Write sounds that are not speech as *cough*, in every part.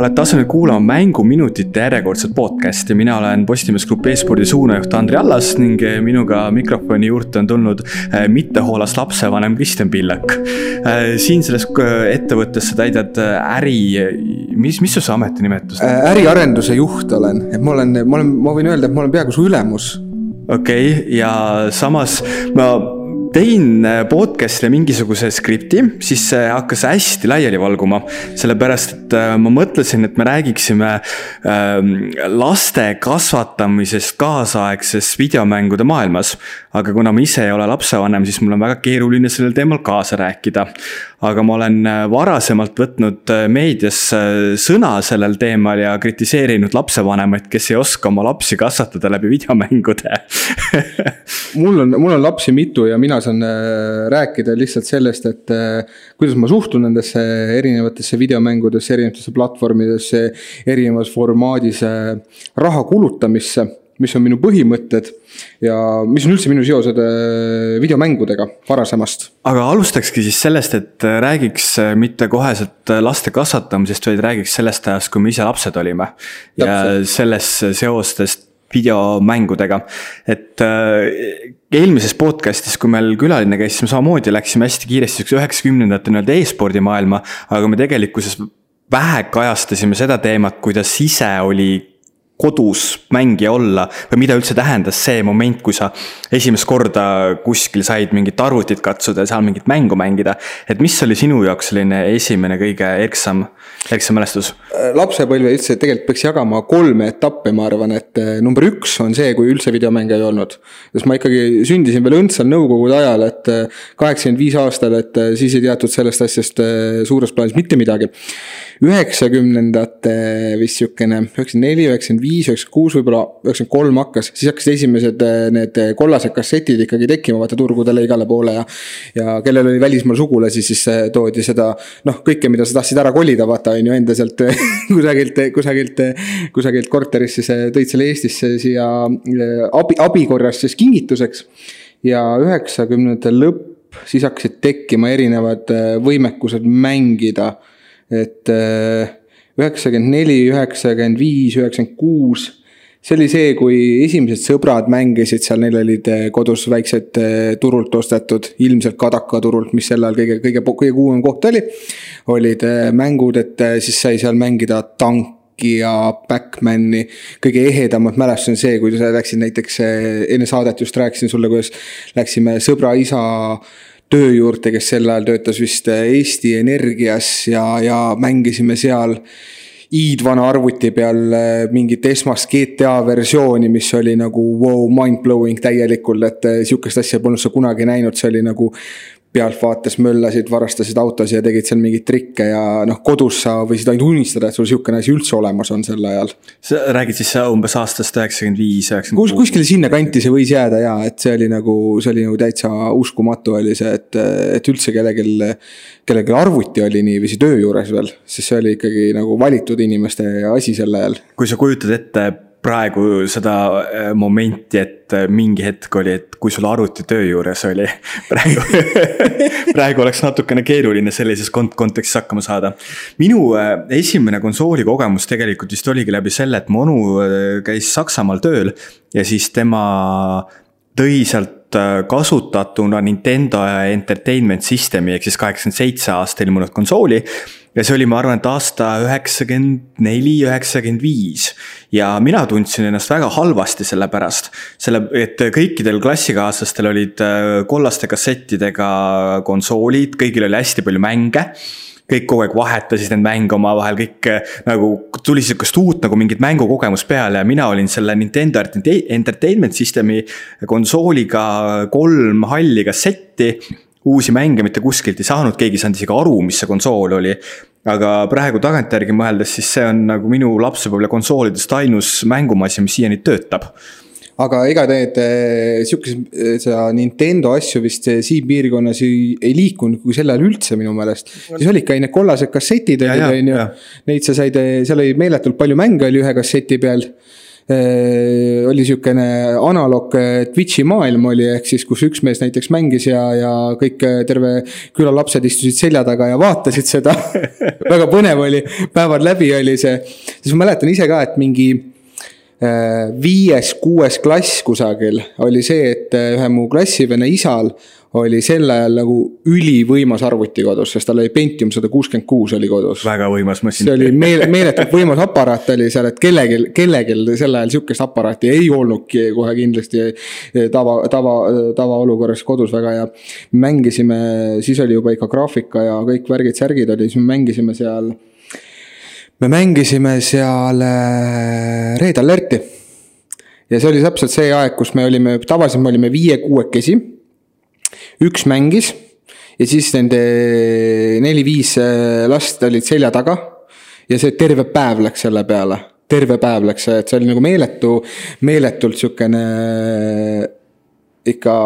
olete asunud kuulama Mänguminutite järjekordset podcast'i, mina olen Postimees Grupi e-spordi suunajuht Andri Allas ning minuga mikrofoni juurde on tulnud äh, mittehoolast lapsevanem Kristjan Pillak. Äh, siin selles ettevõttes sa täidad äri, mis, mis su see ametinimetus on? äriarenduse juht olen, et ma olen, ma olen, ma võin öelda, et ma olen peaaegu su ülemus okei okay,, ja samas ma tegin äh, podcast'ile mingisuguse skripti, siis see hakkas hästi laiali valguma. sellepärast, et äh, ma mõtlesin, et me räägiksime ähm, laste kasvatamisest kaasaegses videomängude maailmas. aga kuna ma ise ei ole lapsevanem, siis mul on väga keeruline sellel teemal kaasa rääkida aga ma olen äh, varasemalt võtnud meedias sõna sellel teemal ja kritiseerinud lapsevanemaid, kes ei oska oma lapsi kasvatada läbi videomängude *laughs* mul on, mul on lapsi mitu ja mina saan rääkida lihtsalt sellest, et kuidas ma suhtun nendesse erinevatesse videomängudesse, erinevatesse platvormidesse, erinevas formaadis raha kulutamisse mis on minu põhimõtted ja mis on üldse minu seosed äh, videomängudega varasemast. aga alustakski siis sellest, et äh, räägiks äh, mitte koheselt laste kasvatamisest, vaid räägiks sellest ajast, kui me ise lapsed olime. ja sellest seostest videomängudega, et eelmises podcast'is, kui meil külaline käis, siis me samamoodi läksime hästi kiiresti siukse üheksakümnendate nii-öelda e-spordi maailma, aga me tegelikkuses vähe kajastasime seda teemat, kuidas ise oli kodus mängija olla või mida üldse tähendas see moment, kui sa esimest korda kuskil said mingit arvutit katsuda ja seal mingit mängu mängida. et mis oli sinu jaoks selline esimene kõige erksam, erksam mälestus? lapsepõlve üldse tegelikult peaks jagama kolme etappi, ma arvan, et eh, number üks on see, kui üldse videomänge ei olnud. sest ma ikkagi sündisin veel õndsal nõukogude ajal, et eh, kaheksakümmend viis aastal, et siis ei teatud sellest asjast suures plaanis mitte midagi üheksakümnendate vist sihukene, üheksakümmend neli, üheksakümmend viis, üheksakümmend kuus, võib-olla üheksakümmend kolm hakkas, siis hakkasid esimesed eh, need kollased kassetid ikkagi tekkima, vaata turgudele igale poole ja. ja kellel oli välismaal sugulasi, siis eh, toodi seda noh, kõike, mida sa tahtsid ära kolida, vaata on ju enda sealt *laughs* kusagilt, kusagilt, kusagilt korterist siis tõid selle Eestisse siia abi, abi korras siis kingituseks. ja üheksakümnendate lõpp, siis hakkasid tekkima erinevad võimekused mängida et äh, üheksakümmend neli, üheksakümmend viis, üheksakümmend kuus see oli see, kui esimesed sõbrad mängisid seal, neil olid äh, kodus väiksed äh, turult ostetud, ilmselt Kadaka turult, mis sel ajal kõige, kõige, kõige kuumem koht oli. olid mängud, et siis sai seal mängida tanki ja Backmani. kõige ehedamad mälestused on see, kui sa läksid näiteks, enne saadet just rääkisin sulle, kuidas läksime sõbra isa töö juurde, kes sel ajal töötas vist Eesti Energias ja, ja mängisime seal hiidvana arvuti peal eh, mingit esmast GTA versiooni, mis oli nagu wow, mind-blowing täielikult, et eh, sihukest asja polnud sa kunagi näinud, see oli nagu pealtvaates möllasid, varastasid autosid ja tegid seal mingeid trikke ja noh, kodus sa võisid ainult unistada, et sul sihukene asi üldse olemas on sel ajal. sa räägid siis umbes aastast üheksakümmend viis, üheksakümmend kuus? kuskile sinnakanti see võis jääda ja, et see oli nagu, see oli nagu täitsa uskumatu oli see, et, et üldse kellelgi, kellelgi arvuti oli niiviisi töö juures veel, sest see oli ikkagi nagu valitud inimeste asi sel ajal. kui sa kujutad ette praegu seda äh, momenti, et äh, mingi hetk oli, et kui sul arvuti töö juures oli. *laughs* praegu *laughs* praegu oleks natukene keeruline sellises kont-, kontekstis hakkama saada. minu äh, esimene konsooli kogemus tegelikult vist oligi läbi selle, et mu onu käis Saksamaal tööl ja siis tema tõi sealt kasutatuna Nintendo Entertainment System'i ehk siis kaheksakümmend seitse aasta ilmunud konsooli ja see oli, ma arvan, et aasta üheksakümmend neli, üheksakümmend viis. ja mina tundsin ennast väga halvasti selle pärast. selle, et kõikidel klassikaaslastel olid äh, kollaste kassettidega konsoolid, kõigil oli hästi palju mänge kõik kogu aeg vahetasid neid mänge omavahel, kõik äh, nagu tuli sihukest uut nagu mingit mängukogemust peale ja mina olin selle Nintendo Entertainment System'i konsooliga kolm halli kassetti uusi mänge mitte kuskilt ei saanud, keegi ei saanud isegi aru, mis see konsool oli. aga praegu tagantjärgi mõeldes, siis see on nagu minu lapsepõlve konsoolidest ainus mängumasin, mis siiani töötab aga ega need seda Nintendo asju vist siin piirkonnas ei, ei liikunud kui sel ajal üldse minu meelest. siis olid ka need kollased kassetid olid, on ju. Neid sa said, seal oli meeletult palju mänge oli ühe kasseti peal oli sihukene analoog äh, Twitch'i maailm oli, ehk siis kus üks mees näiteks mängis ja, ja kõik, terve küla lapsed istusid selja taga ja vaatasid seda. *laughs* Väga põnev oli, päevad läbi oli see, siis ma mäletan ise ka, et mingi viies-kuues klass kusagil oli see, et ühe mu klassivene isal oli sel ajal nagu ülivõimas arvuti kodus, sest tal oli Pentium sada kuuskümmend kuus oli kodus. väga võimas masin. see oli meele, meeletult võimas aparaat oli seal, et kellelgi, kellelgi sel ajal sihukest aparaati ei olnudki kohe kindlasti tava, tava, tavaolukorras kodus väga ja. mängisime, siis oli juba ikka graafika ja kõik värgid-särgid oli, siis me mängisime seal. Me mängisime seal äh, Red Alerti. Ja see oli täpselt see aeg, kus me olime, tavaliselt me olime viie-kuuekesi. Üks mängis ja siis nende neli-viis äh, last olid selja taga. ja see terve päev läks selle peale, terve päev läks, et see oli nagu meeletu, meeletult sihukene äh, ikka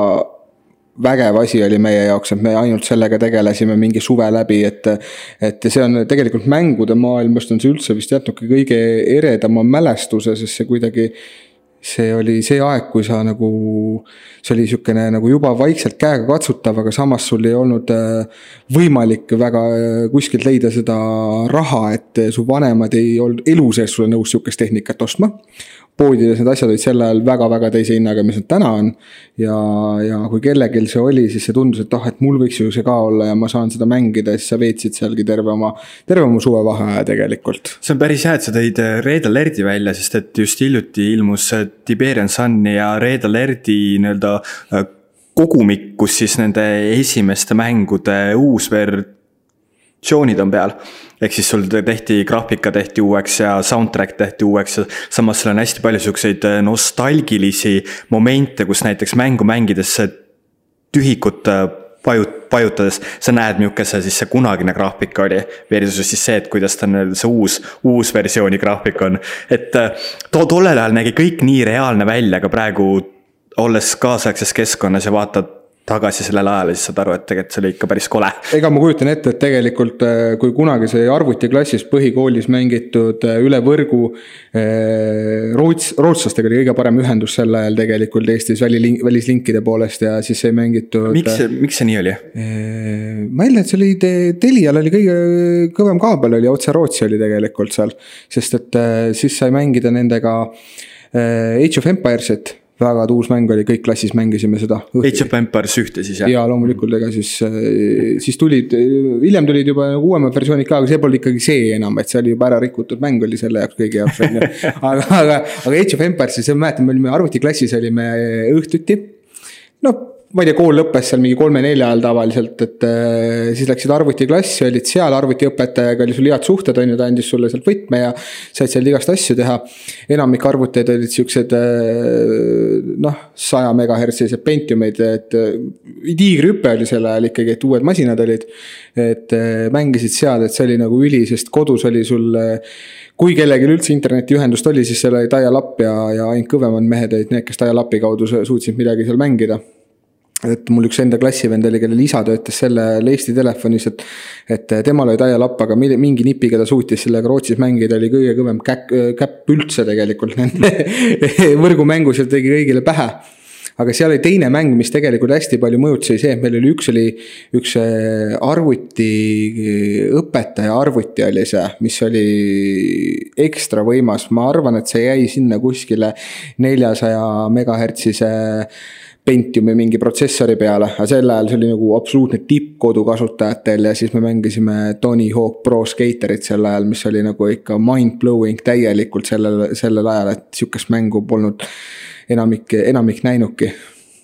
vägev asi oli meie jaoks, et me ainult sellega tegelesime mingi suve läbi, et. et see on tegelikult mängude maailmast on see üldse vist jätnudki kõige eredama mälestuse, sest see kuidagi see oli see aeg, kui sa nagu, see oli niisugune nagu juba vaikselt käega katsutav, aga samas sul ei olnud äh, võimalik väga äh, kuskilt leida seda raha, et su vanemad ei olnud elu sees sulle nõus sihukest tehnikat ostma poodides need asjad olid sel ajal väga-väga teise hinnaga, mis nad täna on. ja, ja kui kellelgi see oli, siis see tundus, et ah, et mul võiks ju see ka olla ja ma saan seda mängida ja siis sa veetsid sealgi terve oma, terve oma suvevaheaja tegelikult. see on päris hea, et sa tõid äh, Red Alerti välja, sest et just hiljuti ilmus äh, Tiberian Sun ja Red Alerti nii-öelda äh, kogumik, kus siis nende esimeste mängude uus versioonid on peal ehk siis sul tehti graafika tehti uueks ja soundtrack tehti uueks ja samas seal on hästi palju siukseid äh, nostalgilisi momente, kus näiteks mängu mängides tühikut äh, vajut-, vajutades sa näed, milline see siis see kunagine graafika oli. Versus siis see, et kuidas ta nüüd see uus, uus versiooni graafik on. et äh, to tollel ajal nägi kõik nii reaalne välja, aga praegu olles kaasaegses keskkonnas ja vaatad tagasi sellele ajale, siis saad aru, et tegelikult see oli ikka päris kole. ega ma kujutan ette, et tegelikult äh, kui kunagi sai arvutiklassis põhikoolis mängitud äh, üle võrgu äh, Roots, rootslastega oli kõige parem ühendus sel ajal tegelikult Eestis välilink, välislinkide poolest ja siis sai mängitud. miks, miks see nii oli? ma eeldan, et see oli te, Telial oli kõige kõvem kaabel oli, otse Rootsi oli tegelikult seal. sest et siis sai mängida nendega Age of Empires'it väga tuus mäng oli, kõik klassis mängisime seda. Age of Empires ühte siis jah? jaa, loomulikult, ega siis, äh, siis tulid, hiljem tulid juba nagu uuemad versioonid ka, aga see polnud ikkagi see enam, et see oli juba ära rikutud mäng oli selle jaoks kõigi jaoks on ju. *laughs* aga, aga, aga Age of Empires'i, ma mäletan, me olime arvutiklassis olime õhtuti. noh ma ei tea, kool lõppes seal mingi kolme-nelja ajal tavaliselt, et äh, siis läksid arvutiklassi, olid seal, arvutiõpetajaga oli sul head suhted, on ju, ta andis sulle sealt võtme ja said seal igast asju teha. enamik arvuteid olid siuksed äh, noh, saja megahertsised Pentiumid, et äh, tiigrihüpe oli sel ajal ikkagi, et uued masinad olid. et mängisid seal, et see oli nagu üli, sest kodus oli sul kui kellelgi üldse internetiühendust oli, siis seal oli dial-up ja, ja ainult kõvemad mehed olid need, kes dial-up'i kaudu suutsid midagi seal mängida et mul üks enda klassivend oli, kellel isa töötas sellel Eesti telefonis, et. et temal oli dial-up, aga mingi nipiga ta suutis sellega Rootsis mängida, oli kõige kõvem käkk, käpp üldse tegelikult nende *laughs* võrgumängus ja tegi kõigile pähe aga seal oli teine mäng, mis tegelikult hästi palju mõjutas, oli see, et meil oli üks oli, üks äh, arvuti, õpetaja arvuti oli see, mis oli ekstra võimas, ma arvan, et see jäi sinna kuskile neljasaja megahertsise Pentiumi mingi protsessori peale, aga sel ajal see oli nagu absoluutne tipp kodukasutajatel ja siis me mängisime Tony Hawk Pro Skaterit sel ajal, mis oli nagu ikka mind-blowing täielikult sellel, sellel ajal, et sihukest mängu polnud enamik, enamik näinudki.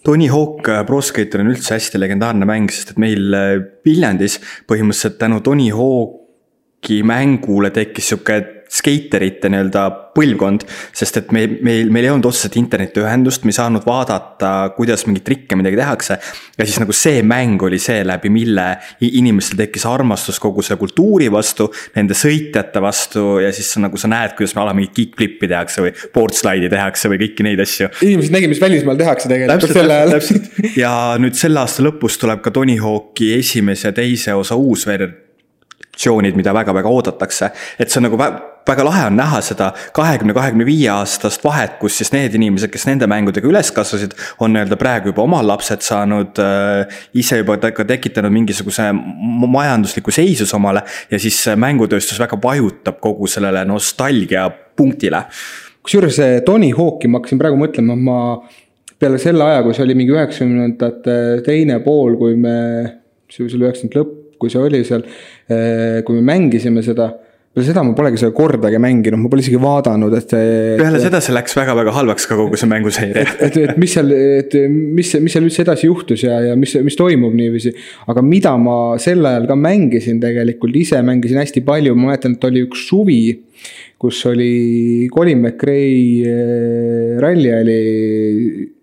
Tony Hawk äh, Pro Skater on üldse hästi legendaarne mäng, sest et meil äh, Viljandis põhimõtteliselt tänu Tony Hawk'i mängule tekkis sihuke skeiterite nii-öelda põlvkond. sest et meil, meil, meil ei olnud otseselt internetiühendust, me ei saanud vaadata, kuidas mingeid trikke midagi tehakse. ja siis nagu see mäng oli see, läbi mille inimestel tekkis armastus kogu selle kultuuri vastu, nende sõitjate vastu ja siis nagu sa näed, kuidas me ala mingit kick-flip'i tehakse või board slide'i tehakse või kõiki neid asju. inimesed nägid, mis välismaal tehakse tegelikult sel ajal. ja nüüd selle aasta lõpus tuleb ka Tony Hawk'i esimese ja teise osa uus versioonid, mida väga-väga oodatakse. et see on nagu väga lahe on näha seda kahekümne, kahekümne viie aastast vahet, kus siis need inimesed, kes nende mängudega üles kasvasid, on nii-öelda praegu juba omal lapsed saanud äh,, ise juba ka tekitanud mingisuguse majandusliku seisuse omale ja siis mängutööstus väga vajutab kogu sellele nostalgia punktile. kusjuures Tony Hawk'i ma hakkasin praegu mõtlema, ma peale selle aja, kui see oli mingi üheksakümnendate teine pool, kui me, see oli üheksakümnendate lõpp, kui see oli seal, eh, kui me mängisime seda peale seda ma polegi seda kordagi mänginud, ma pole isegi vaadanud, et. peale seda see läks väga-väga halvaks ka kogu see mänguseire. et, et, et mis seal, et mis, mis seal üldse edasi juhtus ja, ja mis, mis toimub niiviisi. aga mida ma sel ajal ka mängisin tegelikult, ise mängisin hästi palju, ma mäletan, et oli üks suvi kus oli Colin McRae eh, ralli oli,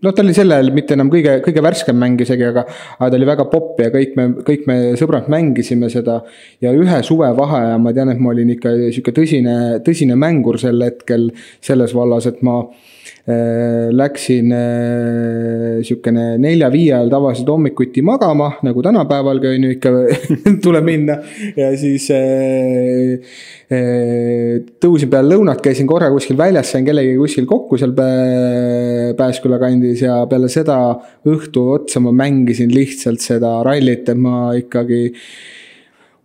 noh, ta oli sel ajal mitte enam kõige, kõige värskem mäng isegi, aga, aga ta oli väga popp ja kõik me, kõik me sõbrad mängisime seda. ja ühe suvevaheaja ma tean, et ma olin ikka sihuke tõsine, tõsine mängur sel hetkel selles vallas, et ma läksin äh, sihukene nelja-viie ajal tavaliselt hommikuti magama, nagu tänapäevalgi on ju ikka *laughs* tuleb minna. ja siis äh, tõusin peale lõunat, käisin korra kuskil väljas, sain kellegagi kuskil kokku seal Pääsküla kandis ja peale seda õhtu otsa ma mängisin lihtsalt seda rallit, et ma ikkagi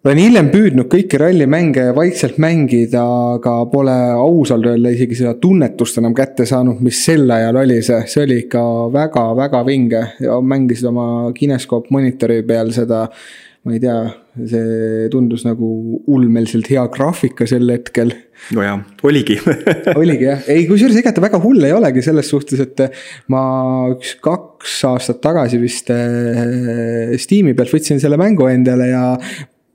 olen hiljem püüdnud kõiki rallimänge vaikselt mängida, aga pole ausalt öelda isegi seda tunnetust enam kätte saanud, mis sel ajal oli see, see oli ikka väga-väga vinge ja mängisid oma kineskoop monitori peal seda. ma ei tea, see tundus nagu ulmeliselt hea graafika sel hetkel. nojah, oligi *laughs* oligi jah, ei kusjuures ega ta väga hull ei olegi selles suhtes, et ma üks kaks aastat tagasi vist äh, Steam'i pealt võtsin selle mängu endale ja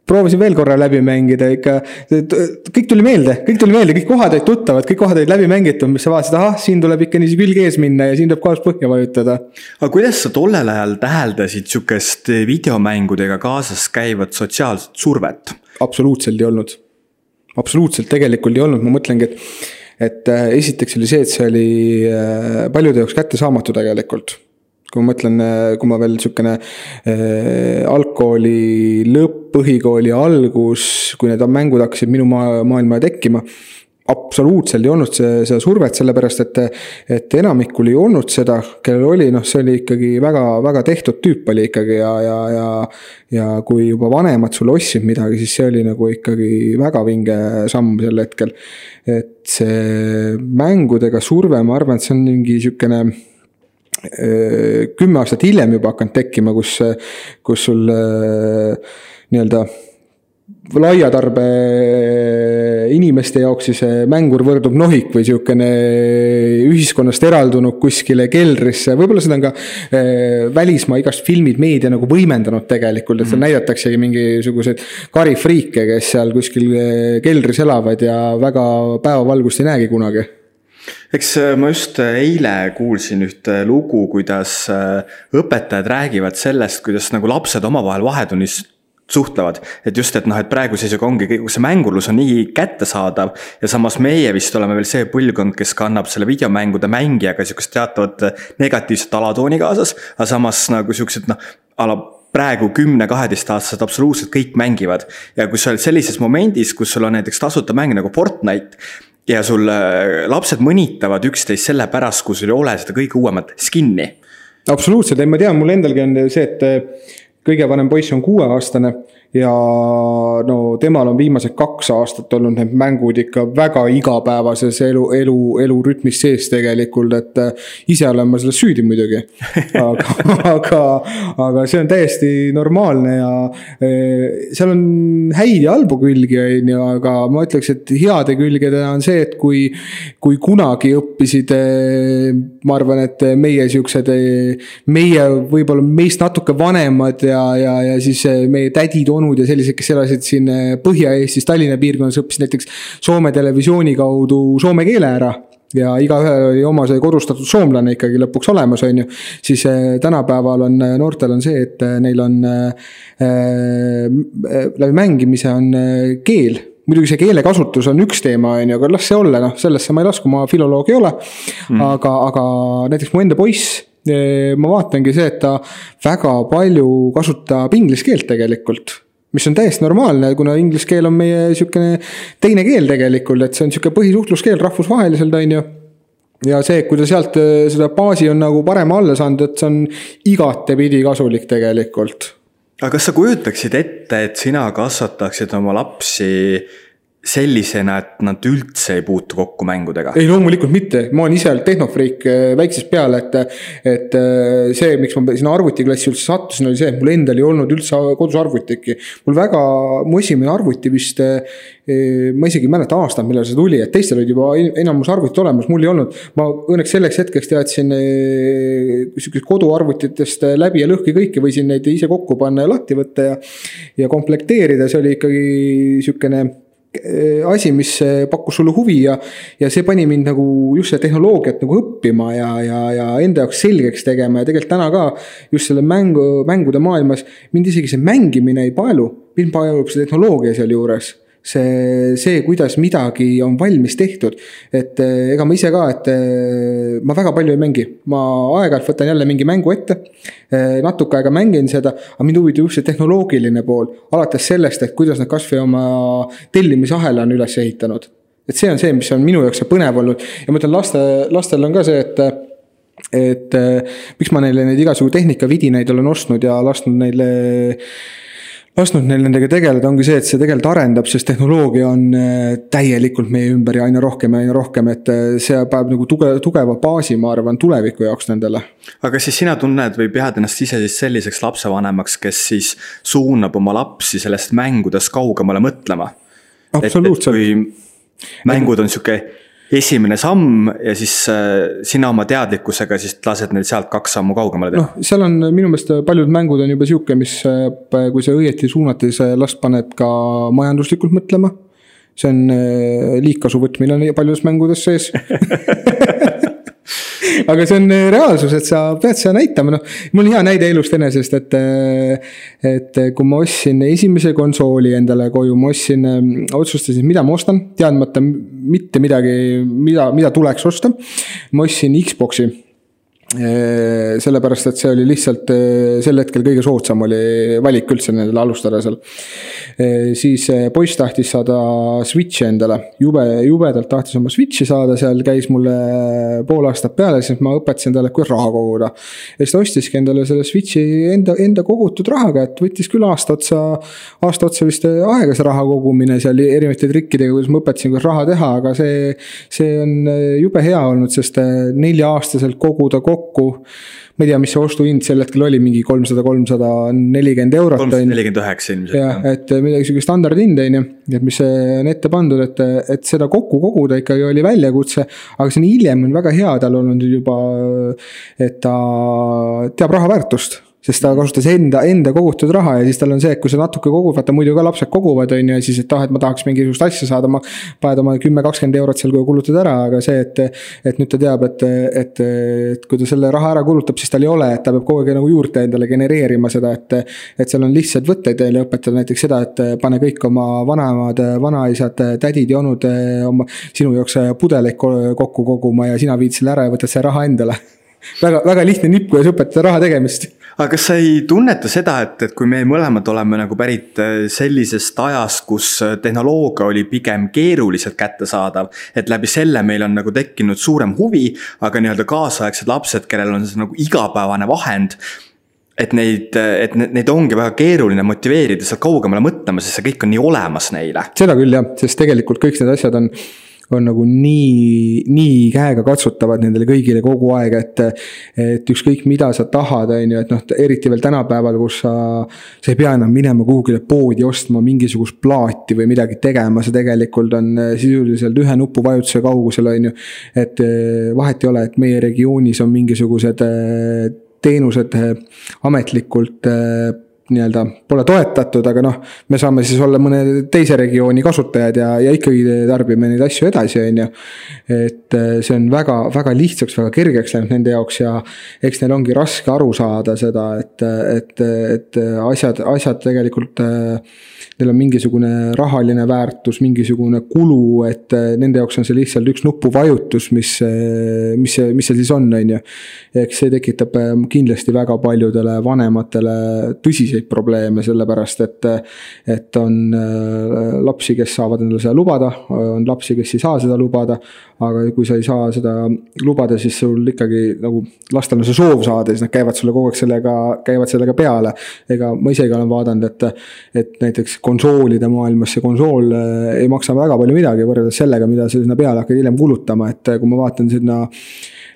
proovisin veel korra läbi mängida ikka, kõik tuli meelde, kõik tuli meelde, kõik kohad olid tuttavad, kõik kohad olid läbi mängitud, mis sa vaatasid, ahah, siin tuleb ikka niiviisi külg ees minna ja siin tuleb kohas põhja vajutada. aga kuidas sa tollel ajal täheldasid sihukest videomängudega kaasas käivat sotsiaalset survet? absoluutselt ei olnud. absoluutselt tegelikult ei olnud, ma mõtlengi, et, et äh, esiteks oli see, et see oli äh, paljude jaoks kättesaamatu tegelikult kui ma mõtlen, kui ma veel sihukene äh, algkooli lõpp, põhikooli algus, kui need mängud hakkasid minu maa, maailma tekkima absoluutselt ei olnud see, seda survet, sellepärast et, et enamikul ei olnud seda, kellel oli, noh, see oli ikkagi väga, väga tehtud tüüp oli ikkagi ja, ja, ja. ja kui juba vanemad sulle ostsid midagi, siis see oli nagu ikkagi väga vinge samm sel hetkel. et see mängudega surve, ma arvan, et see on mingi sihukene kümme aastat hiljem juba hakanud tekkima, kus, kus sul nii-öelda laia tarbe inimeste jaoks siis mängur võrdub nohik või sihukene ühiskonnast eraldunud kuskile keldrisse, võib-olla seda on ka välismaa igast filmid, meedia nagu võimendanud tegelikult, et seal mm. näidataksegi mingisuguseid karifriike, kes seal kuskil keldris elavad ja väga päevavalgust ei näegi kunagi eks äh, ma just äh, eile kuulsin ühte lugu, kuidas äh, õpetajad räägivad sellest, kuidas nagu lapsed omavahel vahetunnis suhtlevad, et just, et noh, et praeguse seisuga ongi, see mängurlus on nii kättesaadav ja samas meie vist oleme veel see põlvkond, kes kannab selle videomängude mängijaga sihukest teatavat negatiivset alatooni kaasas, aga samas nagu siuksed noh, a la praegu kümne-kaheteistaastased absoluutselt kõik mängivad. ja kui sa oled sellises momendis, kus sul on näiteks tasuta mäng nagu Fortnite, ja sul lapsed mõnitavad üksteist selle pärast, kui sul ei ole seda kõige uuemat skin'i. absoluutselt, ei ma tean, mul endalgi on see, et kõige vanem poiss on kuueaastane ja no temal on viimased kaks aastat olnud need mängud ikka väga igapäevases elu, elu, elurütmis sees tegelikult, et äh, ise olen ma selles süüdi muidugi. aga, *laughs* aga, aga see on täiesti normaalne ja äh, seal on häid ja halbu külgi, on ju, aga ma ütleks, et heade külgedena on see, et kui, kui kunagi õppisid, äh, ma arvan, et meie siuksed, meie võib-olla meist natuke vanemad ja, ja, ja siis meie tädid, onud ja sellised, kes elasid siin eh, Põhja-Eestis, Tallinna piirkonnas, õppisid näiteks Soome televisiooni kaudu soome keele ära. Ja igaühel oli oma see kodustatud soomlane ikkagi lõpuks olemas, on ju. siis äh, tänapäeval on noortel on see, et neil on äh, läbi mängimise on keel. Muidugi see keelekasutus on üks teema, on ju, aga las see olla, noh, sellesse ma ei lasku, ma filoloog ei ole. Mm.. aga, aga näiteks mu enda poiss ma vaatangi see, et ta väga palju kasutab inglise keelt tegelikult mis on täiesti normaalne, kuna inglise keel on meie sihukene teine keel tegelikult, et see on sihuke põhisuhtluskeel rahvusvaheliselt, on ju ja see, kui ta sealt seda baasi on nagu parema alla saanud, et see on igatepidi kasulik tegelikult. aga kas sa kujutaksid ette, et sina kasvataksid oma lapsi sellisena, et nad üldse ei puutu kokku mängudega? ei, loomulikult mitte, ma olen ise tehnofriik äh, väiksest peale, et. et äh, see, miks ma sinna arvutiklassi üldse sattusin, oli see, et mul endal ei olnud üldse kodus arvutitki. mul väga, mu esimene arvuti vist, äh, ma isegi ei mäleta aastat, millal see tuli, et teistel olid juba enamus arvutid olemas, mul ei olnud. ma õnneks selleks hetkeks teadsin sihukesest koduarvutitest läbi ja lõhki kõike, võisin neid ise kokku panna ja lahti võtta ja. ja komplekteerida, see oli ikkagi sihukene asi, mis äh, pakkus sulle huvi ja, ja see pani mind nagu just seda tehnoloogiat nagu õppima ja, ja, ja enda jaoks selgeks tegema ja tegelikult täna ka just selle mängu, mängude maailmas mind isegi see mängimine ei paelu, mind paelub see tehnoloogia sealjuures see, see, kuidas midagi on valmis tehtud. et eh, ega ma ise ka, et eh, ma väga palju ei mängi, ma aeg-ajalt võtan jälle mingi mängu ette. Eh, natuke aega mängin seda, aga mind huvitab just see tehnoloogiline pool, alates sellest, et kuidas nad kasvõi oma tellimisahela on üles ehitanud. et see on see, mis on minu jaoks see põnev olnud ja ma ütlen laste, lastel on ka see, et et miks ma neile neid igasugu tehnikavidinaid olen ostnud ja lasknud neile lasknud neil nendega tegeleda, ongi see, et see tegelikult arendab, sest tehnoloogia on äh, täielikult meie ümber ja aina rohkem ja aina rohkem, et äh, see paneb nagu tuge-, tugeva baasi, ma arvan, tuleviku jaoks nendele. aga siis sina tunned või pead ennast ise siis selliseks lapsevanemaks, kes siis suunab oma lapsi sellest mängudest kaugemale mõtlema? absoluutselt. mängud on sihuke esimene samm ja siis äh, sina oma teadlikkusega siis lased neil sealt kaks sammu kaugemale teha. noh, seal on minu meelest paljud mängud on juba sihuke, mis äh, kui see õieti suunata, siis last paneb ka majanduslikult mõtlema. see on äh, liigkasu võtmine on paljudes mängudes sees *laughs* aga see on äh, reaalsus, et sa pead seda näitama, noh. mul on hea näide elust enesest, et, äh, et äh, kui ma ostsin esimese konsooli endale koju, ma ostsin, otsustasin, mida ma ostan, teadmata mitte midagi, mida, mida tuleks osta. ma ostsin Xbox'i sellepärast, et see oli lihtsalt sel hetkel kõige soodsam oli valik üldse nendele alustada seal. siis poiss tahtis saada Switch'i endale, jube, jubedalt tahtis oma Switch'i saada, seal käis mulle pool aastat peale, siis ma õpetasin talle, kuidas raha koguda. ja siis ta ostiski endale selle Switch'i enda, enda kogutud rahaga, et võttis küll aasta otsa, aasta otsa vist aega see raha kogumine seal erinevate trikkidega, kuidas ma õpetasin, kuidas raha teha, aga see, see on jube hea olnud, sest nelja-aastaselt koguda kokku kokku. ma ei tea, mis see ostuhind sel hetkel oli, mingi kolmsada, kolmsada nelikümmend eurot. kolmsada nelikümmend üheksa ilmselt. jah, et midagi sihuke standardhind on ju, et mis on ette pandud, et, et seda kokku koguda ikkagi oli väljakutse. aga see on hiljem on väga hea tal olnud juba, et ta teab raha väärtust sest ta kasutas enda, enda kogutud raha ja siis tal on see, et kui sa natuke kogud, vaata muidu ka lapsed koguvad, on ju, ja siis, et ah, et ma tahaks mingisugust asja saada, ma. paned oma kümme, kakskümmend eurot seal kulutad ära, aga see, et, et nüüd ta teab, et, et, et kui ta selle raha ära kulutab, siis tal ei ole, et ta peab kogu aeg nagu juurde endale genereerima seda, et. et seal on lihtsaid võtteid teile õpetada näiteks seda, et pane kõik oma vanaemad, vanaisad, tädid ja onud oma, sinu jaoks pudeleid kokku koguma ja sina viid selle ära ja võtad selle raha endale *laughs* väga, väga lihtne nipp, kuidas õpetada raha tegemist aga kas sa ei tunneta seda, et, et kui me mõlemad oleme nagu pärit äh, sellisest ajast, kus äh, tehnoloogia oli pigem keeruliselt kättesaadav. et läbi selle meil on nagu tekkinud suurem huvi, aga nii-öelda kaasaegsed lapsed, kellel on see nagu igapäevane vahend et neid, et neid ongi väga keeruline motiveerida sealt kaugemale mõtlema, sest see kõik on nii olemas neile. seda küll jah, sest tegelikult kõik need asjad on on nagu nii, nii käegakatsutavad nendele kõigile kogu aeg, et. et ükskõik, mida sa tahad, on ju, et noh, eriti veel tänapäeval, kus sa, sa ei pea enam minema kuhugile poodi ostma mingisugust plaati või midagi tegema, see tegelikult on sisuliselt ühe nupuvajutuse kaugusel, on ju. et vahet ei ole, et meie regioonis on mingisugused teenused ametlikult nii-öelda pole toetatud, aga noh, me saame siis olla mõne teise regiooni kasutajad ja, ja ikkagi tarbime neid asju edasi, on ju. et äh, see on väga, väga lihtsaks, väga kergeks läinud nende jaoks ja eks neil ongi raske aru saada seda, et, et, et asjad, asjad tegelikult äh, neil on mingisugune rahaline väärtus, mingisugune kulu, et äh, nende jaoks on see lihtsalt üks nupuvajutus, mis, mis see, mis see siis on, on ju. eks see tekitab kindlasti väga paljudele vanematele tõsiseid tõsiseid probleeme, sellepärast et. et on äh, lapsi, kes saavad endale seda lubada, on lapsi, kes ei saa seda lubada. aga kui sa ei saa seda lubada, siis sul ikkagi nagu lastel on see soov saada, siis nad käivad sulle kogu aeg sellega, käivad sellega peale. ega ma isegi olen vaadanud, et, et näiteks konsoolide maailmas see konsool äh, ei maksa väga palju midagi võrreldes sellega, mida sa sinna peale hakkad hiljem kulutama, et kui ma vaatan sinna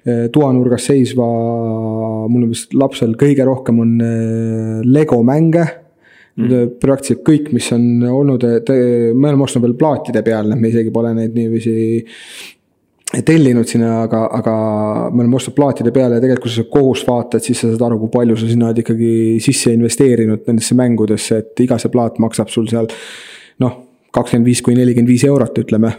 toanurgas seisva, mul on vist lapsel kõige rohkem on eh, Lego mänge. Mm.. praktiliselt kõik, mis on olnud, me oleme ostnud veel plaatide peal, me isegi pole neid niiviisi tellinud sinna, aga, aga me oleme ostnud plaatide peale ja tegelikult, kui sa kogust vaatad, siis sa saad aru, kui palju sa sinna oled ikkagi sisse investeerinud nendesse mängudesse, et iga see plaat maksab sul seal noh, kakskümmend viis kuni nelikümmend viis eurot, ütleme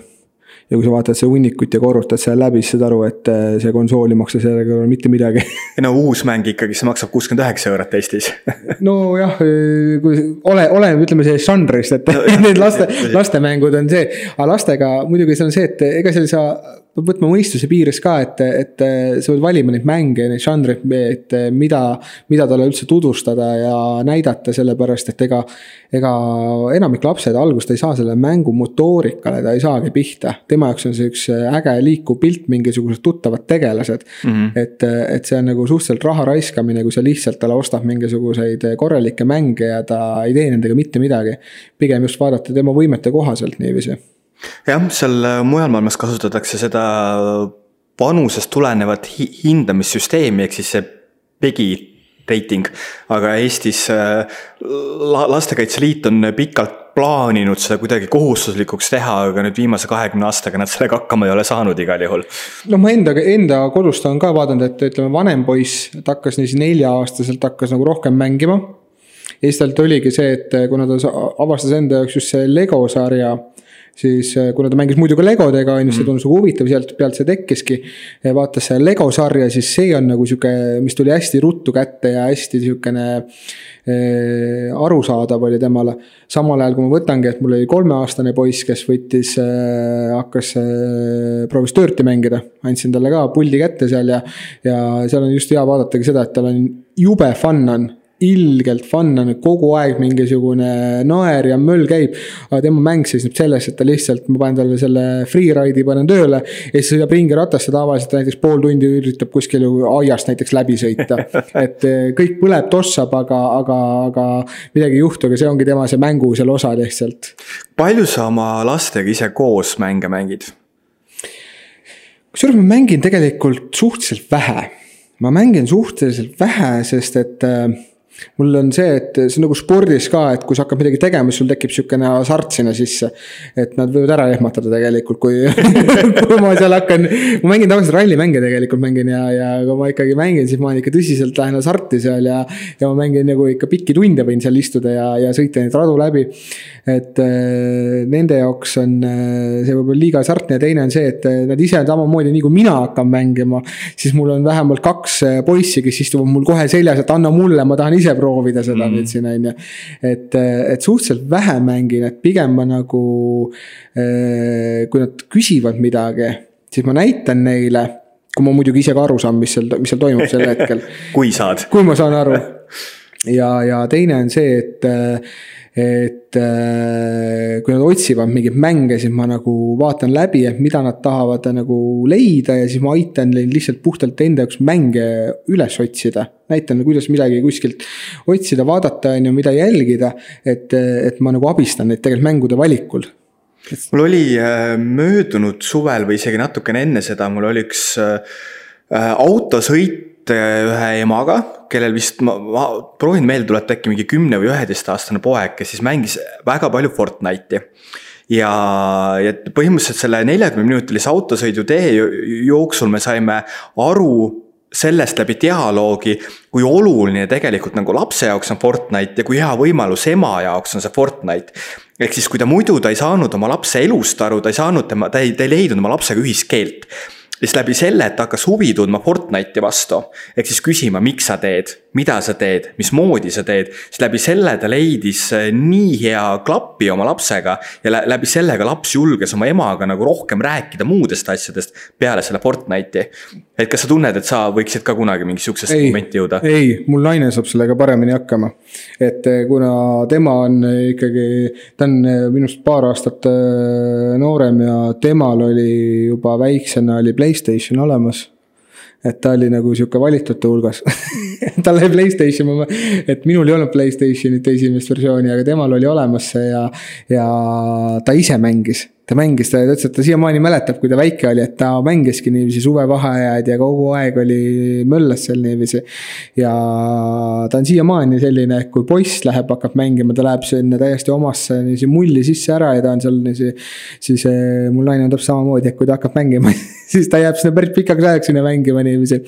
ja kui sa vaatad seda hunnikut ja korrutad seal läbi, siis saad aru, et äh, see konsool ei maksa selle kõrval mitte midagi *laughs* no uus mäng ikkagi, see maksab kuuskümmend üheksa eurot Eestis *laughs* nojah, äh, kui ole, oleneb, ütleme sellest žanrist, et no, *laughs* need laste, lastemängud on see, aga lastega muidugi see on see, et ega seal ei saa peab võtma mõistuse piires ka, et, et sa pead valima neid mänge, neid žanreid, et mida, mida talle üldse tutvustada ja näidata, sellepärast et ega. ega enamik lapsed alguses ta ei saa selle mängu motoorikale, ta ei saagi pihta. Tema jaoks on see üks äge liikuv pilt, mingisugused tuttavad tegelased mm. -hmm. et, et see on nagu suhteliselt raha raiskamine, kui sa lihtsalt talle ostad mingisuguseid korralikke mänge ja ta ei tee nendega mitte midagi. pigem just vaadata tema võimete kohaselt niiviisi jah, seal äh, mujal maailmas kasutatakse seda vanusest tulenevat hi hindamissüsteemi, ehk siis see PEGI reiting. aga Eestis äh, la Lastekaitse Liit on pikalt plaaninud seda kuidagi kohustuslikuks teha, aga nüüd viimase kahekümne aastaga nad sellega hakkama ei ole saanud igal juhul. no ma enda, enda kodust olen ka vaadanud, et ütleme, vanem poiss, ta hakkas niiviisi nelja-aastaselt hakkas nagu rohkem mängima. ja siis talt oligi see, et kuna ta avastas enda jaoks just see Lego sarja siis äh, kuna ta mängis muidu ka legodega, on ju, see mm. tundus nagu huvitav, sealt pealt see tekkiski. vaatas seda Lego sarja, siis see on nagu sihuke, mis tuli hästi ruttu kätte ja hästi sihukene äh, arusaadav oli temale. samal ajal, kui ma võtangi, et mul oli kolmeaastane poiss, kes võttis äh,, hakkas äh,, proovis Dirti mängida. andsin talle ka puldi kätte seal ja, ja seal on just hea vaadatagi seda, et tal on jube fun on ilgelt fun on, kogu aeg mingisugune naer ja möll käib. aga tema mäng seisneb selles, et ta lihtsalt, ma panen talle selle freeride'i panen tööle. ja siis sõidab ringi ratast ja tavaliselt näiteks pool tundi üritab kuskil aiast näiteks läbi sõita. *laughs* et eh, kõik põleb, tossab, aga, aga, aga midagi ei juhtu, aga see ongi tema see mängu seal osa lihtsalt. palju sa oma lastega ise koos mänge mängid? kusjuures ma mängin tegelikult suhteliselt vähe ma mängin suhteliselt vähe, sest et äh, mul on see, et see on nagu spordis ka, et kui sa hakkad midagi tegema, siis sul tekib sihukene hasart sinna sisse. et nad võivad ära ehmatada tegelikult, kui *laughs* kui ma seal hakkan, ma mängin tavaliselt rallimänge tegelikult mängin ja, ja kui ma ikkagi mängin, siis ma ikka tõsiselt lähen hasarti seal ja. ja ma mängin nagu ikka pikki tunde võin seal istuda ja, ja sõita neid radu läbi. et äh, nende jaoks on äh, see võib-olla liiga hasartne ja teine on see, et äh, nad ise on samamoodi, nii kui mina hakkan mängima. siis mul on vähemalt kaks poissi, kes istuvad mul kohe seljas, et anna mulle, ma tahan ise ise proovida seda mm. nüüd siin on ju. et, et suhteliselt vähe mängin, et pigem ma nagu, eh, kui nad küsivad midagi, siis ma näitan neile kui ma muidugi ise ka aru saan, mis seal, mis seal toimub sel hetkel *laughs* kui saad. kui ma saan aru. *laughs* ja, ja teine on see, et et äh, kui nad otsivad mingeid mänge, siis ma nagu vaatan läbi, et mida nad tahavad nagu leida ja siis ma aitan neil lihtsalt puhtalt enda jaoks mänge üles otsida. näitan, kuidas midagi kuskilt otsida, vaadata, on ju, mida jälgida, et, et ma nagu abistan neid tegelikult mängude valikul mul oli äh, möödunud suvel või isegi natukene enne seda, mul oli üks äh, autosõit ühe emaga, kellel vist, ma, ma proovin meelde tuletada, äkki mingi kümne või üheteistaastane poeg, kes siis mängis väga palju Fortnite'i. ja, ja põhimõtteliselt selle neljakümne minutilise autosõidu tee jooksul me saime aru sellest läbi dialoogi, kui oluline tegelikult nagu lapse jaoks on Fortnite ja kui hea võimalus ema jaoks on see Fortnite. ehk siis, kui ta muidu, ta ei saanud oma lapse elust aru, ta ei saanud tema, ta ei, ta ei leidnud oma lapsega ühist keelt siis läbi selle, et ta hakkas huvi tundma Fortnite'i vastu. ehk siis küsima, miks sa teed, mida sa teed, mismoodi sa teed, siis läbi selle ta leidis äh, nii hea klappi oma lapsega. ja läbi selle ka laps julges oma emaga nagu rohkem rääkida muudest asjadest peale selle Fortnite'i. et kas sa tunned, et sa võiksid ka kunagi mingi sihukesesse momenti jõuda? ei, mul naine saab sellega paremini hakkama. et äh, kuna tema on ikkagi, ta on minust paar aastat noorem ja temal oli juba väiksena oli Play Playstation olemas. et ta oli nagu sihuke valitute hulgas *laughs* tal oli Playstation, et minul ei olnud Playstationit esimest versiooni, aga temal oli olemas see ja, ja ta ise mängis ta mängis, ta ütles, et ta siiamaani mäletab, kui ta väike oli, et ta mängiski niiviisi suvevaheajad ja kogu aeg oli möllas seal niiviisi. ja ta on siiamaani selline, et kui poiss läheb, hakkab mängima, ta läheb sinna täiesti omasse niiviisi mulli sisse ära ja ta on seal niiviisi. siis eh, mul naine on täpselt samamoodi, et kui ta hakkab mängima *laughs* siis ta jääb sinna päris pikaks ajaks sinna mängima niiviisi.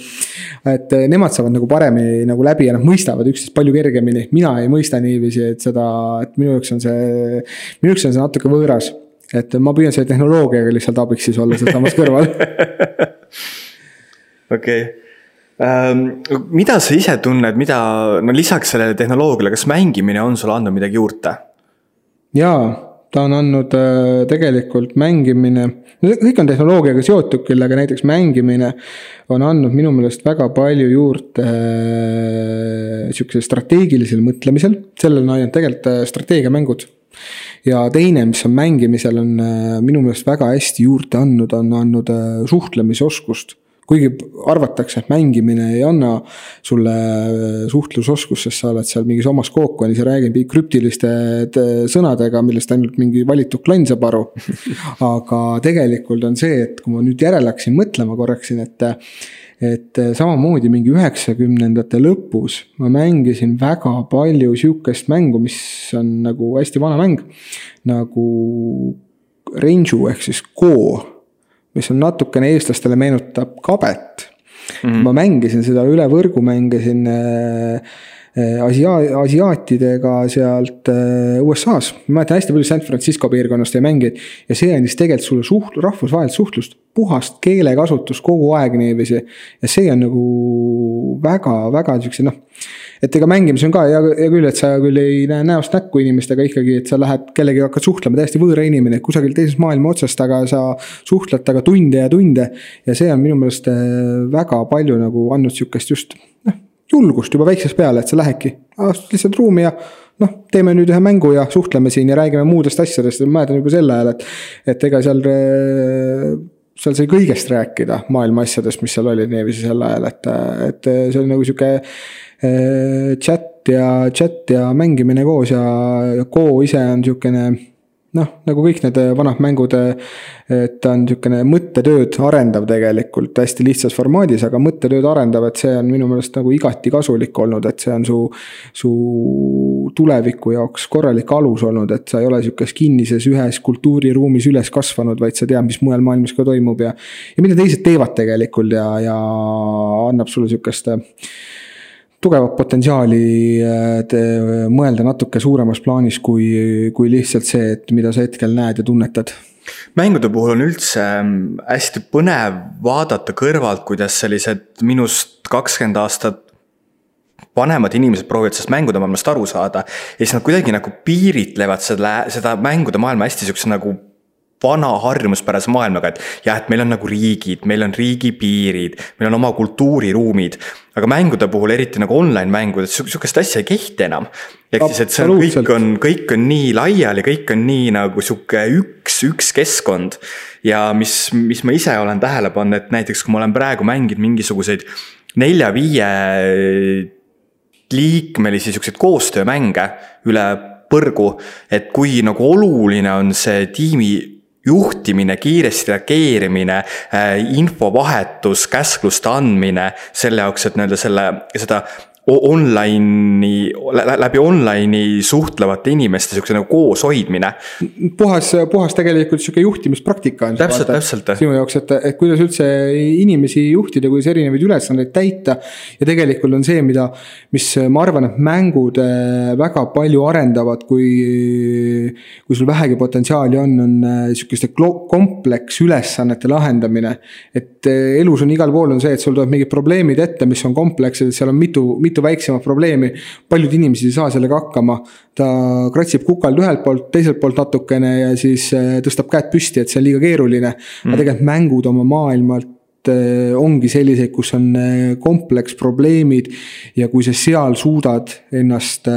et eh, nemad saavad nagu paremini nagu läbi ja nad mõistavad üksteist palju kergemini, mina ei mõista niiviisi, et seda, et minu jaoks on see, minu jaoks on see natuke võõras et ma püüan selle tehnoloogiaga lihtsalt abiks siis olla sealsamas *laughs* kõrval. okei, ähm, mida sa ise tunned, mida, no lisaks sellele tehnoloogiale, kas mängimine on sulle andnud midagi juurde? jaa, ta on andnud äh, tegelikult mängimine, kõik on tehnoloogiaga seotud küll, aga näiteks mängimine on andnud minu meelest väga palju juurde äh, sihukesel strateegilisel mõtlemisel, sellele on ainult tegelikult äh, strateegiamängud. Ja teine, mis on mängimisel, on äh, minu meelest väga hästi juurde andnud, on andnud suhtlemisoskust kuigi arvatakse, et mängimine ei anna sulle äh, suhtlusoskust, sest sa oled seal mingis omas kookonis ja räägid krüptiliste sõnadega, millest ainult mingi valitud klann saab aru. *laughs* aga tegelikult on see, et kui ma nüüd järele hakkasin mõtlema korraks siin, et et eh, samamoodi mingi üheksakümnendate lõpus ma mängisin väga palju sihukest mängu, mis on nagu hästi vana mäng. nagu Range'u ehk siis Go, mis on natukene eestlastele meenutab kabet mm. -hmm. ma mängisin seda üle võrgu, mängisin äh, Äh, asia-, asiaatidega sealt äh, USA-s. ma mäletan hästi palju San Francisco piirkonnast jäi mängijaid ja see andis tegelikult sulle suht-, rahvusvahelist suhtlust, puhast keelekasutust kogu aeg niiviisi. ja see on nagu väga-väga siukse noh, et ega mängimis on ka hea, hea küll, et sa küll ei näe näost näkku inimestega ikkagi, et sa lähed kellegagi hakkad suhtlema, täiesti võõra inimene, kusagil teises maailma otsast, aga sa suhtled temaga tunde ja tunde. ja see on minu meelest äh, väga palju nagu andnud sihukest just noh julgust juba väiksest peale, et sa lähedki, astud lihtsalt ruumi ja noh, teeme nüüd ühe mängu ja suhtleme siin ja räägime muudest asjadest ja ma mäletan juba sel ajal, et. et ega seal, seal sai kõigest rääkida maailma asjadest, mis seal olid niiviisi sel ajal, et, et see oli nagu sihuke chat ja, chat ja mängimine koos ja, Go ise on sihukene noh, nagu kõik need äh, vanad mängud, äh, et ta on niisugune mõttetööd arendav tegelikult hästi lihtsas formaadis, aga mõttetööd arendav, et see on minu meelest nagu igati kasulik olnud, et see on su. su tuleviku jaoks korralik alus olnud, et sa ei ole sihukeses kinnises ühes kultuuriruumis üles kasvanud, vaid sa tead, mis mujal maailmas ka toimub ja. ja mida teised teevad tegelikult ja, ja annab sulle sihukest tugevat potentsiaali äh, mõelda natuke suuremas plaanis, kui, kui lihtsalt see, et mida sa hetkel näed ja tunnetad mängude puhul on üldse ähm, hästi põnev vaadata kõrvalt, kuidas sellised minust kakskümmend aastat vanemad inimesed proovivad sellest mängude maailmast aru saada. ja siis nad kuidagi nagu piiritlevad selle, seda mängude maailma hästi sihukese nagu vana harjumuspärase maailmaga, et jah, et meil on nagu riigid, meil on riigipiirid, meil on oma kultuuriruumid. aga mängude puhul, eriti nagu online mängud, et sihukest asja ei kehti enam. ehk siis, et see on, kõik on, kõik on nii laiali, kõik on nii nagu sihuke üks, üks keskkond. ja mis, mis ma ise olen tähele pannud, et näiteks kui ma olen praegu mänginud mingisuguseid nelja-viie liikmelisi siukseid koostöömänge üle põrgu, et kui nagu oluline on see tiimi juhtimine, kiiresti reageerimine, äh, infovahetus, käskluste andmine selle jaoks, et nii-öelda selle, seda online'i, läbi online'i suhtlevate inimeste siukse nagu kooshoidmine. puhas, puhas tegelikult sihuke juhtimispraktika on. täpselt, täpselt. sinu jaoks, et, et kuidas üldse inimesi juhtida, kuidas erinevaid ülesandeid täita. ja tegelikult on see, mida, mis ma arvan, et mängud äh, väga palju arendavad, kui, kui sul vähegi potentsiaali on, on äh, sihukeste kompleksülesannete lahendamine. et äh, elus on igal pool on see, et sul tulevad mingid probleemid ette, mis on komplekssed, seal on mitu, mitu mitu väiksemat probleemi. paljud inimesed ei saa sellega hakkama. ta kratsib kukalt ühelt poolt, teiselt poolt natukene ja siis äh, tõstab käed püsti, et see on liiga keeruline mm.. aga tegelikult mängud oma maailmalt ongi selliseid, kus on äh, kompleksprobleemid ja kui sa seal suudad ennast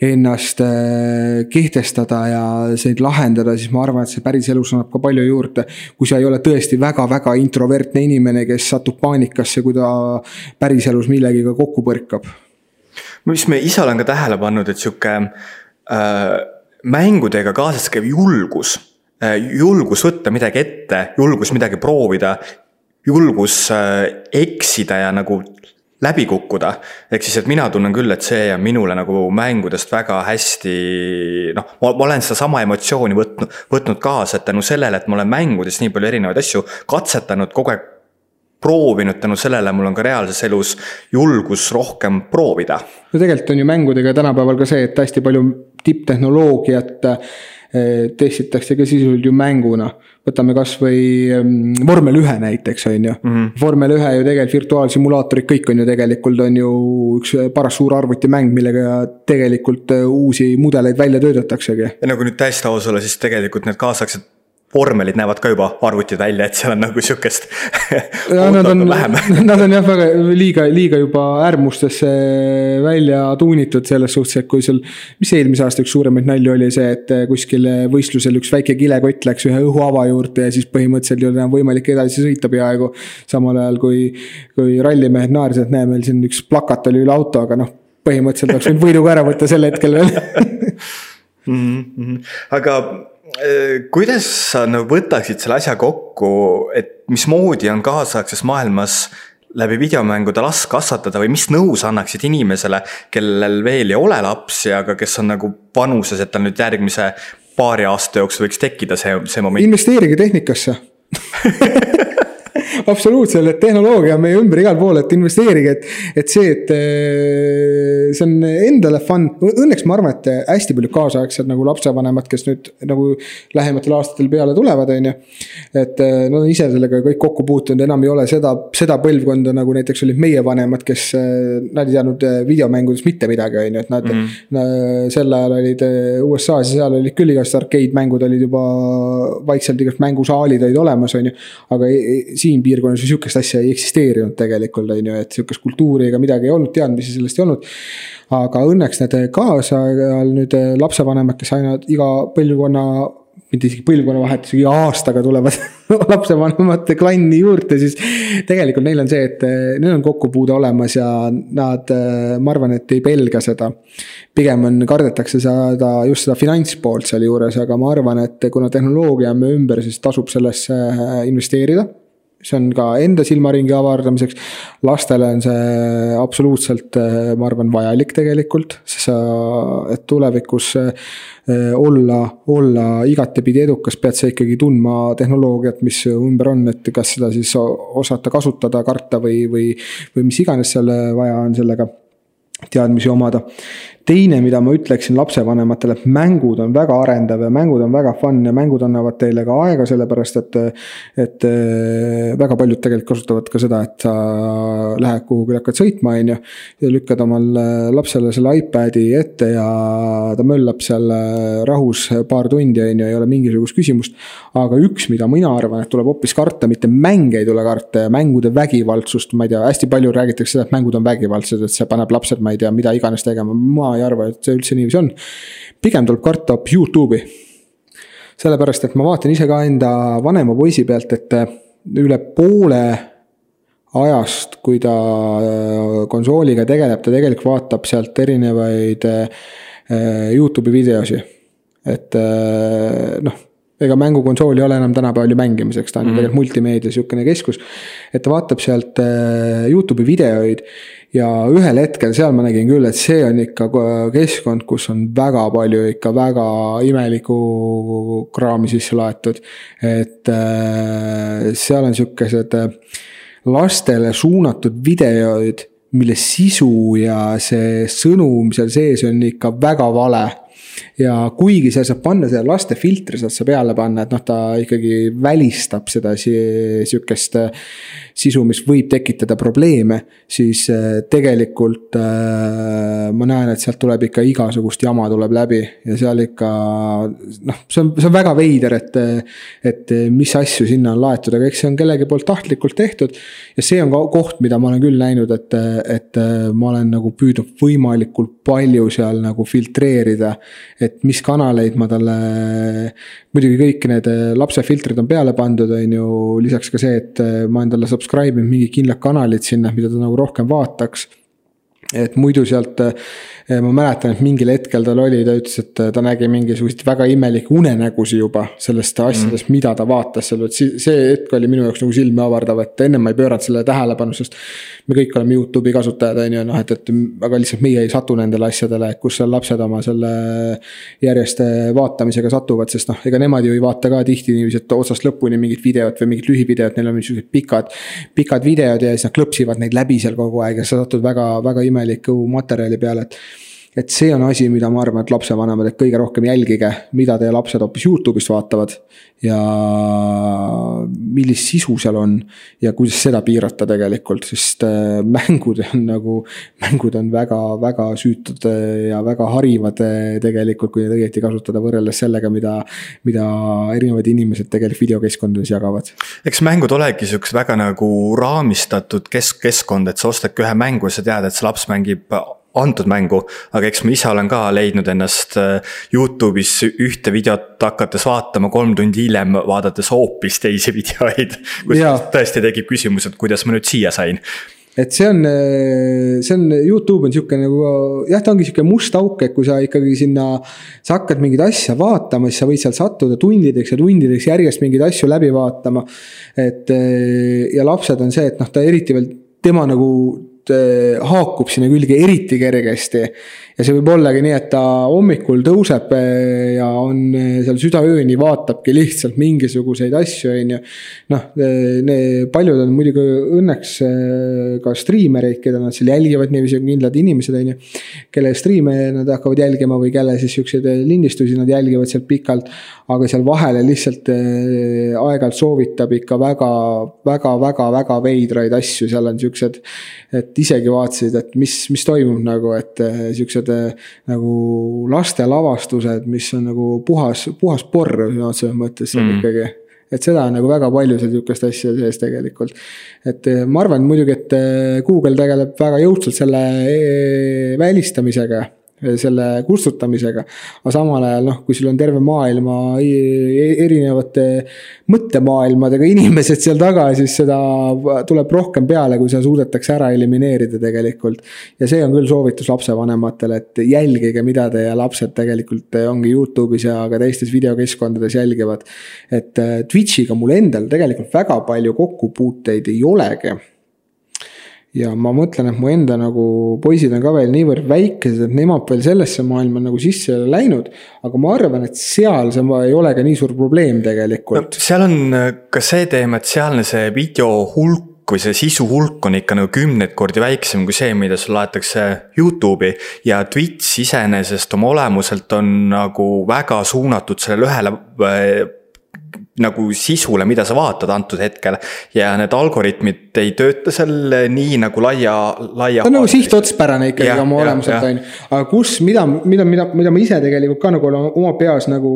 ennast äh, kehtestada ja neid lahendada, siis ma arvan, et see päriselus annab ka palju juurde. kui sa ei ole tõesti väga-väga introvertne inimene, kes satub paanikasse, kui ta päriselus millegagi kokku põrkab. mis me ise olen ka tähele pannud, et sihuke äh, mängudega kaasas käiv julgus äh,, julgus võtta midagi ette, julgus midagi proovida julgus äh, eksida ja nagu läbi kukkuda. ehk siis, et mina tunnen küll, et see on minule nagu mängudest väga hästi noh, ma olen sedasama emotsiooni võtnud, võtnud kaasa, et tänu sellele, et ma olen mängudes nii palju erinevaid asju katsetanud, kogu aeg proovinud, tänu sellele mul on ka reaalses elus julgus rohkem proovida. no tegelikult on ju mängudega tänapäeval ka see, et hästi palju tipptehnoloogiat Eh, testitakse ka sisuliselt ju mänguna. võtame kasvõi mm, vormel ühe näiteks, on ju mm. -hmm. vormel ühe ju tegelikult virtuaalsimulaatorid, kõik on ju tegelikult on ju üks paras suur arvutimäng, millega tegelikult eh, uusi mudeleid välja töötataksegi. ja nagu nüüd täiesti aus olla, siis tegelikult need kaasaegsed vormelid näevad ka juba arvutid välja, et seal on nagu sihukest *laughs* Nad on, *laughs* *laughs* nad on jah, väga liiga, liiga juba äärmustesse välja tuunitud selles suhtes, et kui sul. mis eelmise aasta üks suuremaid nalju oli see, et kuskil võistlusel üks väike kilekott läks ühe õhuava juurde ja siis põhimõtteliselt ei olnud enam võimalik edasi sõita peaaegu. samal ajal kui, kui rallimehed naersid, et näe, meil siin üks plakat oli üle auto, aga noh, põhimõtteliselt oleks võinud võidu ka ära võtta sel hetkel veel mm. -hmm. aga Äh, kuidas sa nagu võtaksid selle asja kokku, et mismoodi on kaasaegses maailmas läbi videomängude last kasvatada või mis nõu sa annaksid inimesele, kellel veel ei ole lapsi, aga kes on nagu vanuses, et tal nüüd järgmise paari aasta jooksul võiks tekkida see, see moment? investeerige tehnikasse *laughs* absoluutselt, et tehnoloogia on meie ümber igal pool, et investeerige, et, et see, et eh, see on endale fun. Õnneks ma arvan, et hästi palju kaasaegsed nagu lapsevanemad, kes nüüd nagu lähematel aastatel peale tulevad, on ju. et eh, nad on ise sellega kõik kokku puutunud, enam ei ole seda, seda põlvkonda nagu näiteks olid meie vanemad, kes, eh, nad ei teadnud videomängudest mitte midagi, on ju, et nad mm. -hmm. sel ajal olid USA-s ja seal olid küll igast arcade-mängud olid juba vaikselt igast mängusaalid olid olemas, on ju. aga siin piirkonnas ju sihukest asja ei eksisteerinud tegelikult, on ju, et sihukest kultuuri ega midagi ei olnud, teadmisi sellest ei olnud. aga õnneks need kaasajal nüüd lapsevanemad, kes aina iga põlvkonna mitte isegi põlvkonnavahetusega, iga aastaga tulevad *laughs* lapsevanemate klanni juurde, siis tegelikult neil on see, et neil on kokkupuude olemas ja nad, ma arvan, et ei pelga seda. pigem on, kardetakse seda, just seda finantspoolt sealjuures, aga ma arvan, et kuna tehnoloogia on meie ümber, siis tasub sellesse investeerida see on ka enda silmaringi avardamiseks. lastele on see absoluutselt, eh, ma arvan, vajalik tegelikult, sest sa, et tulevikus eh, olla, olla igatepidi edukas, pead sa ikkagi tundma tehnoloogiat, mis ümber on, et kas seda siis osata kasutada, karta või, või, või mis iganes seal vaja on sellega teadmisi omada teine, mida ma ütleksin lapsevanematele, et mängud on väga arendav ja mängud on väga fun ja mängud annavad teile ka aega, sellepärast et. et eh, väga paljud tegelikult kasutavad ka seda, et sa lähed kuhugi, hakkad sõitma, on ju. ja lükkad omal lapsele selle iPad'i ette ja ta möllab seal rahus paar tundi, on ju, ei ole mingisugust küsimust. aga üks, mida mina arvan, et tuleb hoopis karta, mitte mänge ei tule karta ja mängude vägivaldsust, ma ei tea, hästi palju räägitakse seda, et mängud on vägivaldsed, et see paneb lapsed, ma ei tea, mida iganes tegema, ma ei arva, et see üldse niiviisi on. pigem tuleb karta Youtube'i. sellepärast, et ma vaatan ise ka enda vanema poisi pealt, et äh, üle poole ajast, kui ta äh, konsooliga tegeleb, ta tegelikult vaatab sealt erinevaid äh, Youtube'i videosi. et noh ega mängukonsool ei ole enam tänapäeval ju mängimiseks, ta on mm -hmm. tegelikult multimeedia sihukene keskus. et ta vaatab sealt äh, Youtube'i videoid ja ühel hetkel seal ma nägin küll, et see on ikka keskkond, kus on väga palju ikka väga imelikku kraami sisse laetud. et äh, seal on sihukesed äh, lastele suunatud videoid, mille sisu ja see sõnum seal sees on ikka väga vale ja kuigi seal saab panna selle laste filtri saad sa peale panna, et noh, ta ikkagi välistab seda sihukest äh, sisu, mis võib tekitada probleeme. siis äh, tegelikult äh, ma näen, et sealt tuleb ikka igasugust jama tuleb läbi ja seal ikka noh, see on, see on väga veider, et. et mis asju sinna on laetud, aga eks see on kellegi poolt tahtlikult tehtud. ja see on ka koht, mida ma olen küll näinud, et, et ma olen nagu püüdnud võimalikult palju seal nagu filtreerida et mis kanaleid ma talle, muidugi kõik need äh, lapsefiltrid on peale pandud, on ju, lisaks ka see, et äh, ma olen talle subscribe inud mingid kindlad kanalid sinna, mida ta nagu rohkem vaataks. et muidu sealt, eh, ma mäletan, et mingil hetkel tal oli, ta ütles, et ta nägi mingisuguseid väga imelikke unenägusid juba sellest asjadest mm., mida ta vaatas seal, et see hetk oli minu jaoks nagu silmi avardav, et ennem ma ei pööranud sellele tähelepanu, sest. me kõik oleme Youtube'i kasutajad, on ju, noh, et, et aga lihtsalt meie ei satu nendele asjadele, kus seal lapsed oma selle järjest vaatamisega satuvad, sest noh, ega nemad ju ei vaata ka tihti niiviisi, et otsast lõpuni mingit videot või mingit lühivideot, neil on mingisugused pikad. pikad videod ja siis nad klõpsivad neid läbi seal kogu aeg ja sa satud väga, väga ime imeliku materjali peale, et et see on asi, mida ma arvan, et lapsevanemad, et kõige rohkem jälgige, mida teie lapsed hoopis Youtube'ist vaatavad. ja millist sisu seal on ja kuidas seda piirata tegelikult, sest äh, *laughs* mängud on nagu. mängud on väga-väga süütud äh, ja väga harivad äh, tegelikult, kui neid õieti kasutada, võrreldes sellega, mida. mida erinevad inimesed tegelikult videokeskkondades jagavad. eks mängud olegi siuksed väga nagu raamistatud kesk-, keskkond, et sa ostadki ühe mängu ja sa tead, et see laps mängib antud mängu. aga eks ma ise olen ka leidnud ennast äh, Youtube'is ühte videot hakates vaatama, kolm tundi hiljem vaadates hoopis teisi *laughs* videoid. kus tõesti tekib küsimus, et kuidas ma nüüd siia sain et see on, äh, see on, Youtube on sihuke nagu jah, ta ongi sihuke must auk, et kui sa ikkagi sinna. sa hakkad mingit asja vaatama, siis sa võid seal sattuda tundideks ja tundideks järjest mingeid asju läbi vaatama. et äh, ja lapsed on see, et noh, ta eriti veel tema nagu haakub sinna külge eriti kergesti. ja see võib ollagi nii, et ta hommikul tõuseb äh, ja on äh, seal südaööni, vaatabki lihtsalt mingisuguseid asju, on ju. noh, paljud on muidugi õnneks ka striimereid, keda nad seal jälgivad, niiviisi kindlad inimesed, on ju. kelle striime nad hakkavad jälgima või kelle siis siukseid lindistusi nad jälgivad sealt pikalt. Aga seal vahele lihtsalt aeg-ajalt soovitab ikka väga, väga, väga, väga veidraid asju, seal on siuksed. et isegi vaatasid, et mis, mis toimub nagu, et eh, siuksed eh, nagu laste lavastused, mis on nagu puhas, puhas porr sõna otseses mõttes mm. ikkagi et seda on nagu väga palju seal sihukest asja sees tegelikult. et eh, ma arvan muidugi, et Google tegeleb väga jõudsalt selle välistamisega selle kustutamisega. aga samal ajal noh, kui sul on terve maailma erinevate mõttemaailmadega *laughs* inimesed seal taga, siis seda tuleb rohkem peale, kui seda suudetakse ära elimineerida tegelikult. ja see on küll soovitus lapsevanematele, et jälgige, mida teie lapsed tegelikult ongi Youtube'is ja ka teistes videokeskkondades jälgivad. et äh, Twitch'iga mul endal tegelikult väga palju kokkupuuteid ei olegi ja ma mõtlen, et mu enda nagu poisid on ka veel niivõrd väikesed, et nemad veel sellesse maailma nagu sisse ei ole läinud. aga ma arvan, et seal see ei ole ka nii suur probleem tegelikult no,. seal on äh, ka see teema, et sealne see video hulk kui see sisu hulk on ikka nagu kümneid kordi väiksem kui see, mida sul laetakse Youtube'i. ja Twitch iseenesest oma olemuselt on nagu väga suunatud sellele ühele äh, nagu sisule, mida sa vaatad antud hetkel. ja need algoritmid ei tööta seal nii nagu laia, laia. ta on nagu sihtotspärane ikkagi ja, oma olemuselt on ju, aga kus, mida, mida, mida, mida ma ise tegelikult ka nagu olen oma peas nagu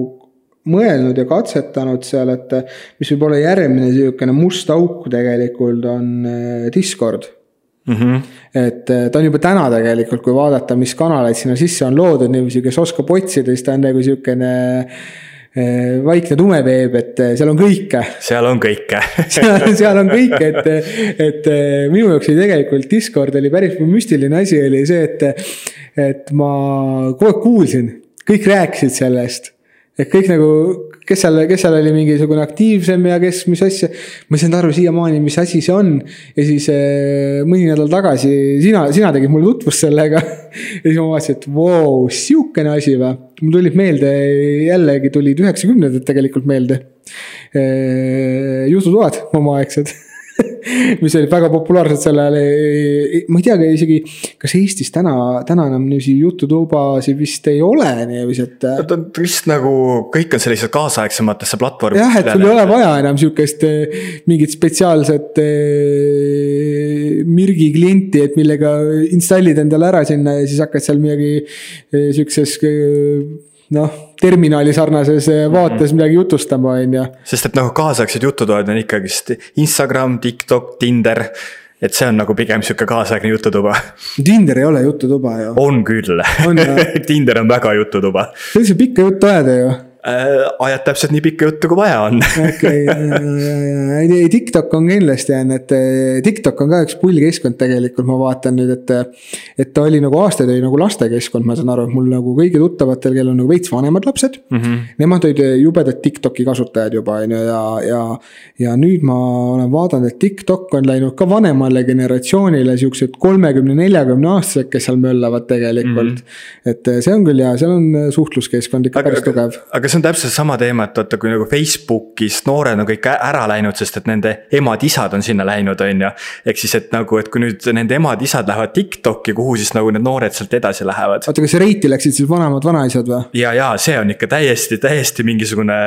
mõelnud ja katsetanud seal, et mis võib olla järgmine sihukene must auk tegelikult on eh, Discord mm. -hmm. et eh, ta on juba täna tegelikult, kui vaadata, mis kanaleid sinna sisse on loodud niiviisi, kes oskab otsida, siis ta on nagu sihukene vaikne tumeveeb, et eh, seal on kõike. seal on kõike *laughs* seal, seal on kõike, et, et eh, minu jaoks oli tegelikult Discord oli päris müstiline asi, oli see, et. et ma kogu aeg kuulsin, kõik rääkisid sellest. et kõik nagu, kes seal, kes seal oli mingisugune aktiivsem ja kes, mis asja. ma ei saanud aru siiamaani, mis asi see on. ja siis äh, mõni nädal tagasi sina, sina tegid mulle tutvust sellega. *laughs* ja siis ma vaatasin, et vau sihukene asi või. mul tulid meelde, jällegi tulid üheksakümnendad tegelikult meelde. Äh, jututoad omaaegsed *laughs* *laughs* mis olid väga populaarsed sel ajal. ma ei tea ka isegi, kas Eestis täna, täna enam niiviisi jututubasid vist ei ole niiviisi, et. Nad on vist nagu, kõik on sellised kaasaegsematesse platvormidesse. jah, et sul ei ole vaja enam sihukest eh, mingit spetsiaalset eh, Mirgi klienti, et millega installid endale ära sinna ja siis hakkad seal midagi sihukeses noh, terminali sarnases eh, vaates mm -hmm. midagi jutustama, on ju. sest et noh, kaasaegsed jututoad on ikkagist Instagram, TikTok, Tinder et see on nagu pigem sihuke kaasaegne jututuba. Tinder ei ole jututuba ju. on küll *laughs* Tinder on väga jututuba. see on see pikka juttu ajada ju Äh, ajad täpselt nii pikka juttu, kui vaja on. okei, ei TikTok on kindlasti on, et äh, TikTok on ka üks pull keskkond tegelikult, ma vaatan nüüd, et. et ta oli nagu aastaid oli nagu lastekeskkond, ma saan aru, mul nagu kõigi tuttavatel, kellel on nagu veits vanemad lapsed mm. -hmm. Nemad olid jubedad TikToki kasutajad juba on ju ja, ja. ja nüüd ma olen vaadanud, et TikTok on läinud ka vanemale generatsioonile siuksed kolmekümne, neljakümne aastased, kes seal möllavad tegelikult mm. -hmm. et äh, see on küll ja seal on suhtluskeskkond ikka aga, päris tugev. aga see on täpselt sama teema, et vaata, kui nagu Facebookist noored on kõik ära läinud, sest et nende emad-isad on sinna läinud, on ju. ehk siis, et nagu, et kui nüüd nende emad-isad lähevad TikTok'i, kuhu siis nagu need noored sealt edasi lähevad. oota, kas Reiti läksid siis vanemad vanaisad või? ja, ja see on ikka täiesti, täiesti mingisugune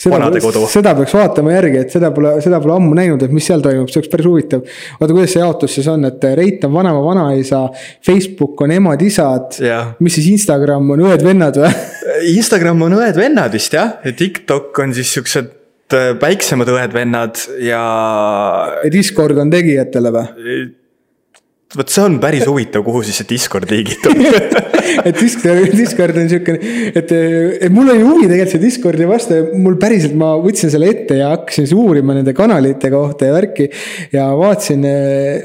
seda, seda peaks vaatama järgi, et seda pole, seda pole ammu näinud, et mis seal toimub, see oleks päris huvitav. oota, kuidas see jaotus siis on, et Reit on vanema vanaisa, Facebook on emad-isad, mis siis Instagram on õed-vennad või? *laughs* Instagram on õed-vennad vist jah, ja TikTok on siis siuksed äh, väiksemad õed-vennad ja Discord on tegijatele või? Vot see on päris huvitav, kuhu siis see Discord liigitub *laughs* et Discord, Discord on siukene, et, et mul oli huvi tegelikult see Discordi vastu ja mul päriselt, ma võtsin selle ette ja hakkasin siis uurima nende kanalite kohta ja värki. ja vaatasin,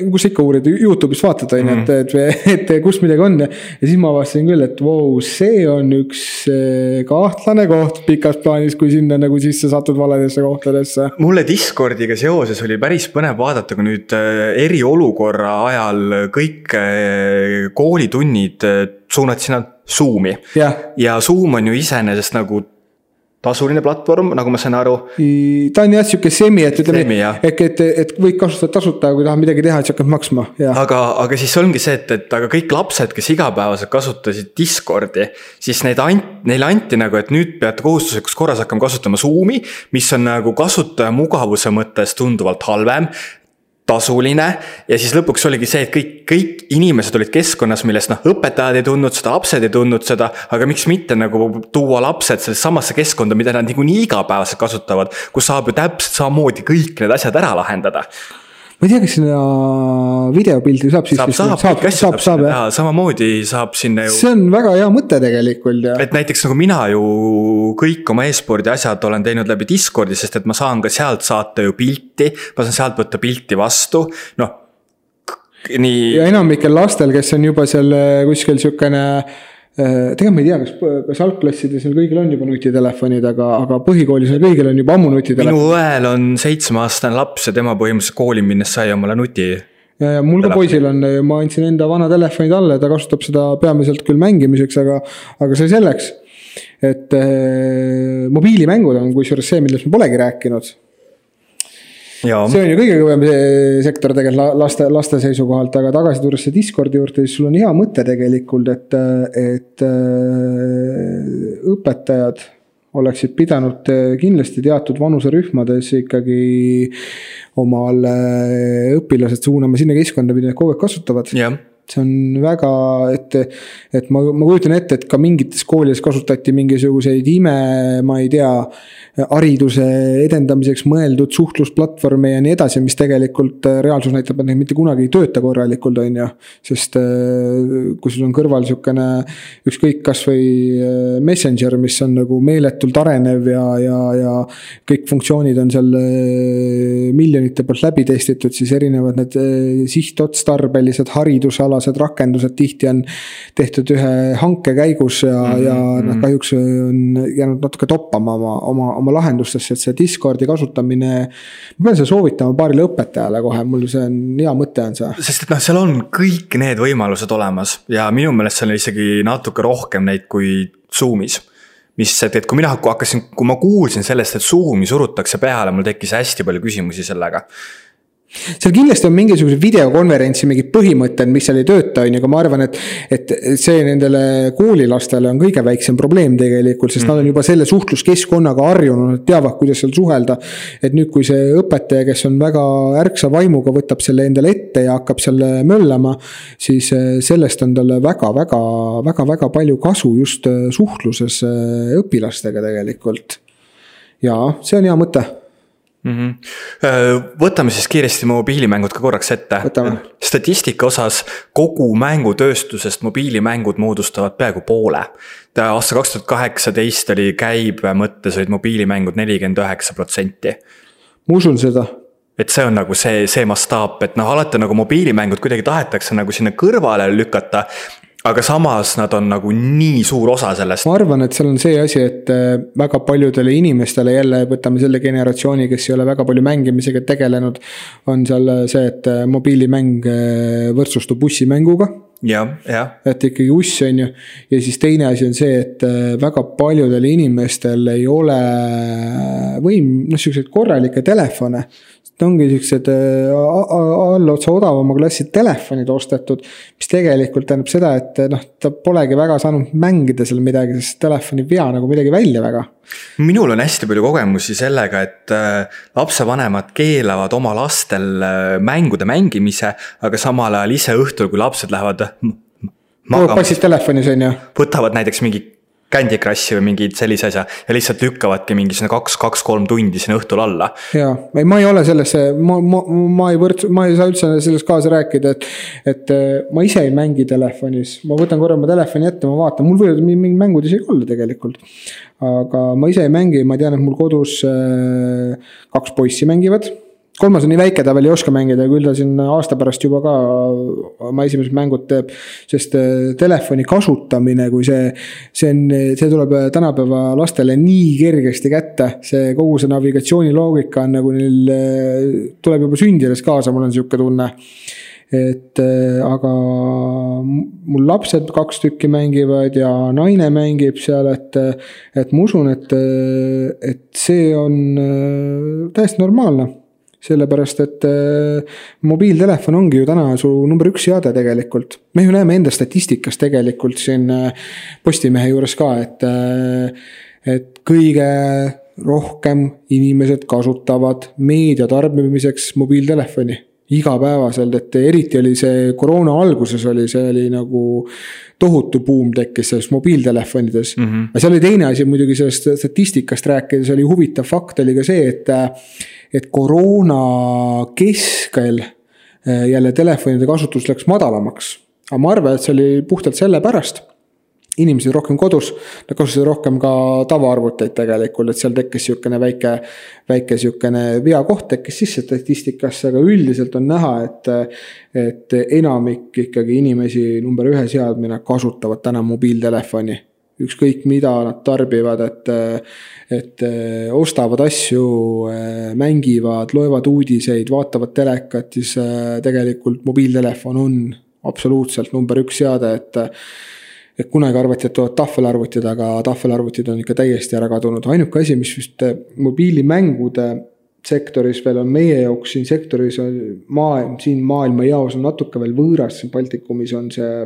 kus sa ikka uurid, Youtube'is vaatad on ju, et, et, et, *laughs* et kus midagi on ja. ja siis ma avastasin küll, et vau wow,, see on üks eh, kahtlane koht pikas plaanis, kui sinna nagu sisse satud valedesse kohtadesse. mulle Discordiga seoses oli päris põnev vaadata, kui nüüd eh, eriolukorra ajal kõik eh, koolitunnid eh, suunati sinna Zoom'i. ja Zoom on ju iseenesest nagu tasuline platvorm, nagu ma saan aru. ta on jah sihuke semi, et ütleme, ehk et, et võid kasutada tasuta, kui tahad midagi teha, siis hakkad maksma. aga, aga siis ongi see, et, et aga kõik lapsed, kes igapäevaselt kasutasid Discordi, siis neid ant-, neile anti nagu, et nüüd peate kohustuslikus korras hakkama kasutama Zoom'i, mis on nagu kasutaja mugavuse mõttes tunduvalt halvem tasuline. Ja siis lõpuks oligi see, et kõik, kõik inimesed olid keskkonnas, millest noh, õpetajad ei tundnud seda, lapsed ei tundnud seda, aga miks mitte nagu tuua lapsed sellesse samasse keskkonda, mida nad niikuinii igapäevaselt kasutavad, kus saab ju täpselt samamoodi kõik need asjad ära lahendada ma ei tea, kas sinna videopildi saab siis. saab, saab, saab, saab, saab, jah. samamoodi saab sinna ju. see on väga hea mõte tegelikult ja. et näiteks nagu mina ju kõik oma e-spordi asjad olen teinud läbi Discordi, sest et ma saan ka sealt saata ju pilti, ma saan sealt võtta pilti vastu, noh. nii. ja enamikel lastel, kes on juba seal kuskil sihukene tegelikult ma ei tea, kas, kas algklassides neil kõigil on juba nutitelefonid, aga, aga põhikoolis neil kõigil on juba ammu nutitelefon. minu õel on seitsmeaastane laps ja tema põhimõtteliselt kooli minnes sai omale nuti. ja, ja mul ka poisil on, ma andsin enda vana telefoni talle, ta kasutab seda peamiselt küll mängimiseks, aga, aga see selleks. et eh, mobiilimängud on kusjuures see, millest me polegi rääkinud see on ju kõige kõvem sektor tegelikult laste, laste seisukohalt, aga tagasi tulles see Discordi juurde, siis sul on hea mõte tegelikult, et, et äh, õpetajad oleksid pidanud äh, kindlasti teatud vanuserühmades ikkagi omal õpilased suunama sinna keskkonda, mida nad kogu aeg kasutavad. Yeah see on väga, et, et ma, ma kujutan ette, et ka mingites koolides kasutati mingisuguseid ime, ma ei tea hariduse edendamiseks mõeldud suhtlusplatvorme ja nii edasi, mis tegelikult äh, reaalsus näitab, et need mitte kunagi ei tööta korralikult, on ju. sest äh, kui sul on kõrval sihukene ükskõik, kasvõi äh, Messenger, mis on nagu meeletult arenev ja, ja, ja kõik funktsioonid on seal miljonite poolt läbi testitud, siis erinevad need sihtotstarbelised haridusalased alased rakendused tihti on tehtud ühe hanke käigus ja mm, -hmm. ja noh, kahjuks on jäänud natuke toppama oma, oma, oma lahendustesse, et see Discordi kasutamine. ma pean seda soovitama paarile õpetajale kohe, mul see on, hea mõte on see. sest et noh, seal on kõik need võimalused olemas ja minu meelest seal on isegi natuke rohkem neid kui Zoom'is mis, et, et kui mina hakkasin, kui ma kuulsin sellest, et Zoom'i surutakse peale, mul tekkis hästi palju küsimusi sellega seal kindlasti on mingisugused videokonverentsi mingid põhimõtted, mis seal ei tööta, on ju, aga ma arvan, et. et see nendele koolilastele on kõige väiksem probleem tegelikult, sest mm. nad on juba selle suhtluskeskkonnaga harjunud, nad teavad, kuidas seal suhelda. et nüüd, kui see õpetaja, kes on väga ärksa vaimuga, võtab selle endale ette ja hakkab seal möllama. siis eh, sellest on talle väga-väga, väga-väga palju kasu just eh, suhtluses eh, õpilastega tegelikult. ja see on hea mõte mm. -hmm. võtame siis kiiresti mobiilimängud ka korraks ette. statistika osas kogu mängutööstusest mobiilimängud moodustavad peaaegu poole. aasta kaks tuhat kaheksateist oli käibe mõttes olid mobiilimängud nelikümmend üheksa protsenti. ma usun seda et see on nagu see, see mastaap, et noh, alati nagu mobiilimängud kuidagi tahetakse nagu sinna kõrvale lükata aga samas nad on nagu nii suur osa sellest. ma arvan, et seal on see asi, et äh, väga paljudele inimestele jälle võtame selle generatsiooni, kes ei ole väga palju mängimisega tegelenud. on seal see, et äh, mobiilimäng äh, võrdsustub bussimänguga jah, jah. et ikkagi uss on ju, ja siis teine asi on see, et väga paljudel inimestel ei ole võim, noh, siukseid korralikke telefone ongi siuksed äh, allotsa odavama klassi telefonid ostetud. mis tegelikult tähendab seda, et noh, ta polegi väga saanud mängida seal midagi, sest telefon ei vea nagu midagi välja väga. minul on hästi palju kogemusi sellega, et äh, lapsevanemad keelavad oma lastel äh, mängude mängimise, aga samal ajal ise õhtul, kui lapsed lähevad magama. passid telefonis on ju. võtavad näiteks mingi Candy Crushi või mingi sellise asja ja lihtsalt lükkavadki mingi sinna kaks, kaks-kolm tundi sinna õhtul alla. ja, ei, ma ei ole sellesse, ma, ma, ma ei võrdsu, ma ei saa üldse sellest kaasa rääkida, et. et äh, ma ise ei mängi telefonis, ma võtan korra oma telefoni ette, ma vaatan, mul võivad mingid mängud isegi olla tegelikult. aga ma ise ei mängi, ma tean, et mul kodus äh, kaks poissi mängivad kolmas on nii väike, ta veel ei oska mängida, küll ta siin aasta pärast juba ka oma esimesed mängud teeb. sest äh, telefoni kasutamine, kui see, see on, see tuleb tänapäeva lastele nii kergesti kätte. see kogu see navigatsiooniloogika on nagu neil, äh, tuleb juba sündides kaasa, mul on sihuke tunne et äh, aga mul lapsed kaks tükki mängivad ja naine mängib seal, et, et ma usun, et, et see on täiesti normaalne sellepärast, et äh, mobiiltelefon ongi ju täna su number üks seade tegelikult. me ju näeme enda statistikas tegelikult siin äh, Postimehe juures ka, et, äh, et kõige rohkem inimesed kasutavad meedia tarbimiseks mobiiltelefoni igapäevaselt, et eriti oli see koroona alguses oli, see oli nagu tohutu buum tekkis selles mobiiltelefonides mm. -hmm. aga seal oli teine asi muidugi sellest statistikast rääkides oli huvitav fakt oli ka see, et et koroona keskel eh, jälle telefonide kasutus läks madalamaks. aga ma arvan, et see oli puhtalt sellepärast inimesed rohkem kodus, nad kasutasid rohkem ka tavaarvuteid tegelikult, et seal tekkis sihukene väike, väike sihukene veakoht tekkis sisse statistikasse, aga üldiselt on näha, et. et enamik ikkagi inimesi number ühe seadmine kasutavad täna mobiiltelefoni ükskõik mida nad tarbivad, et, et eh, ostavad asju, eh, mängivad, loevad uudiseid, vaatavad telekat, siis eh, tegelikult mobiiltelefon on absoluutselt number üks seade, et et kunagi arvati, et tulevad tahvelarvutid, aga tahvelarvutid on ikka täiesti ära kadunud, ainuke asi, mis vist mobiilimängude sektoris veel on meie jaoks siin sektoris on maailm, siin maailmajaos on natuke veel võõras, siin Baltikumis on see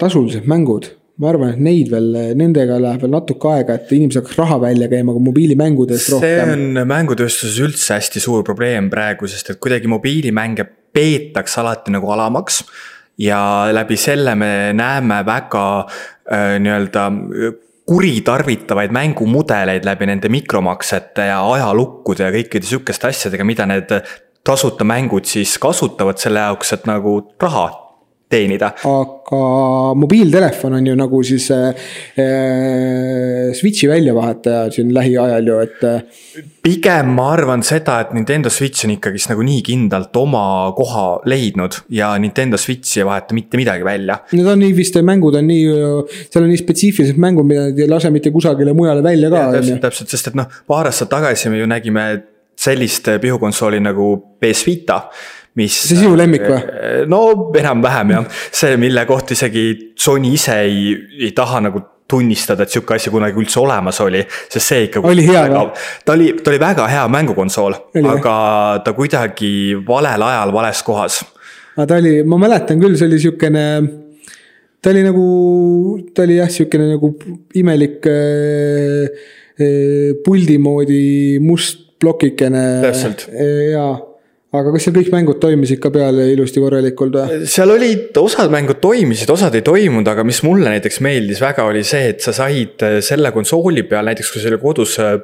tasulised mängud ma arvan, et neid veel, nendega läheb veel natuke aega, et inimesed hakkaks raha välja käima ka mobiilimängudest rohkem. see on mängutööstuses üldse hästi suur probleem praegu, sest et kuidagi mobiilimänge peetakse alati nagu alamaks. ja läbi selle me näeme väga äh, nii-öelda kuritarvitavaid mängumudeleid läbi nende mikromaksete ja ajalukkude ja kõikide sihukeste asjadega, mida need tasuta mängud siis kasutavad selle jaoks, et nagu raha teenida. aga mobiiltelefon on ju nagu siis äh, Switch'i väljavahetaja siin lähiajal ju, et. pigem ma arvan seda, et Nintendo Switch on ikkagist nagu nii kindlalt oma koha leidnud ja Nintendo Switch'i ei vaheta mitte midagi välja. Need on nii vist, mängud on nii, seal on nii spetsiifilised mängud, mida nad ei lase mitte kusagile mujale välja ka. täpselt, täpselt, sest et noh, paar aastat tagasi me ju nägime sellist pihukonsooli nagu PS Vita mis. see sinu lemmik või? no enam-vähem jah, see, mille kohta isegi Sony ise ei, ei taha nagu tunnistada, et sihuke asi kunagi üldse olemas oli, sest see ikka. oli hea või? ta oli, ta oli väga hea mängukonsool, aga ta kuidagi valel ajal vales kohas. aga ta oli, ma mäletan küll, see oli sihukene ta oli nagu, ta oli jah, sihukene nagu imelik äh, äh, puldi moodi must plokikene. täpselt. jaa aga kas seal kõik mängud toimisid ka peal ilusti korralikult või? seal olid, osad mängud toimisid, osad ei toimunud, aga mis mulle näiteks meeldis väga, oli see, et sa said äh, selle konsooli peal, näiteks kui sul oli kodus äh,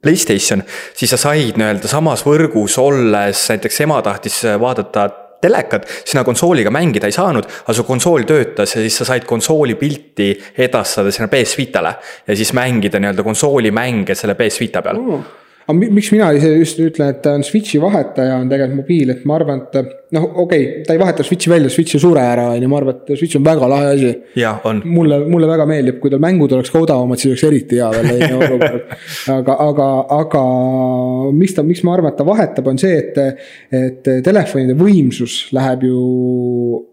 Playstation, siis sa said nii-öelda samas võrgus olles, näiteks ema tahtis äh, vaadata telekat, sina konsooliga mängida ei saanud, aga su konsool töötas ja siis sa said konsooli pilti edastada sinna PS Vitale. ja siis mängida nii-öelda konsooli mänge selle PS Vita peal mm aga miks mina ise just ütlen, et ta on Switch'i vahetaja, on tegelikult mobiil, et ma arvan, et noh, okei okay,, ta ei vaheta Switch'i välja, Switch ei sure ära, on ju, ma arvan, et Switch on väga lahe asi. mulle, mulle väga meeldib, kui tal mängud oleks ka odavamad, siis oleks eriti hea veel, on ju, olukord. aga, aga, aga miks ta, miks ma arvan, et ta vahetab, on see, et, et telefonide võimsus läheb ju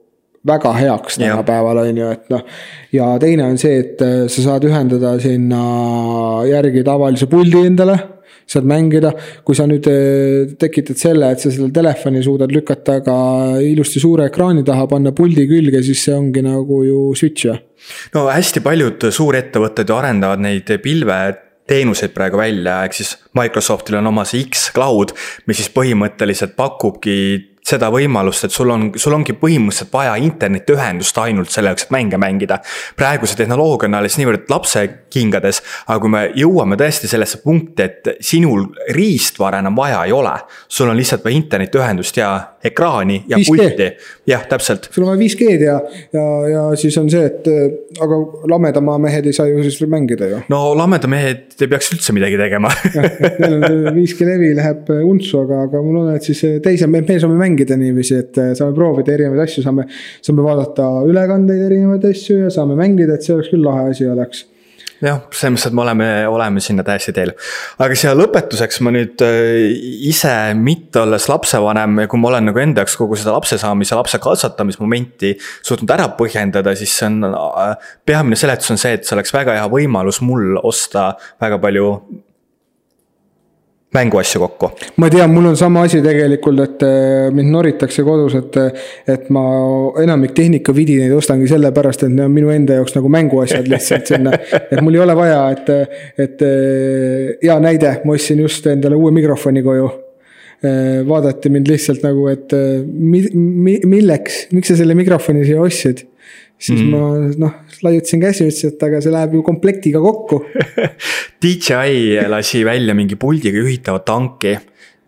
väga heaks tänapäeval on ju, et noh. ja teine on see, et sa saad ühendada sinna järgi tavalise puldi endale saad mängida. kui sa nüüd eh, tekitad selle, et sa selle telefoni suudad lükata ka ilusti suure ekraani taha, panna puldi külge, siis see ongi nagu ju switch ju. no hästi paljud suurettevõtted ju arendavad neid pilve teenuseid praegu välja, ehk siis Microsoftil on oma see X-Cloud, mis siis põhimõtteliselt pakubki seda võimalust, et sul on, sul ongi põhimõtteliselt vaja internetiühendust ainult selle jaoks, et mänge mängida. praegu see tehnoloogia on alles niivõrd lapsekingades, aga kui me jõuame tõesti sellesse punkti, et sinul riistvara enam vaja ei ole. sul on lihtsalt vaja internetiühendust ja ekraani ja 5G. pulti, jah, täpselt. sul on vaja 5G-d ja, ja, ja siis on see, et aga lamedamaa mehed ei saa ju siis mängida ju. no lamedamehed ei peaks üldse midagi tegema. Neil on 5G *laughs* levi läheb untsu, aga, aga ma loodan, et siis teise, me saame mängida niiviisi, et äh, saame proovida erinevaid asju, saame, saame vaadata ülekandeid erinevaid asju ja saame mängida, et see oleks küll lahe asi oleks jah, selles mõttes, et me oleme, oleme sinna täiesti teel. aga siia lõpetuseks ma nüüd äh, ise mitte olles lapsevanem ja kui ma olen nagu enda jaoks kogu seda lapse saamise, lapse kasvatamismomenti suutnud ära põhjendada, siis see on. Äh, peamine seletus on see, et see oleks väga hea võimalus mul osta väga palju mänguasju kokku. ma tean, mul on sama asi tegelikult, et äh, mind noritakse kodus, et, et ma enamik tehnikavidineid ostangi sellepärast, et need on minu enda jaoks nagu mänguasjad *laughs* lihtsalt sinna. et mul ei ole vaja, et, et äh, hea näide, ma ostsin just endale uue mikrofoni koju äh, vaadati mind lihtsalt nagu, et mi, mi, milleks, miks sa selle mikrofoni siia ostsid siis mm. ma noh, laiutasin käsi, ütlesin, et aga see läheb ju komplektiga kokku *laughs* DJI lasi välja mingi puldiga juhitava tanki,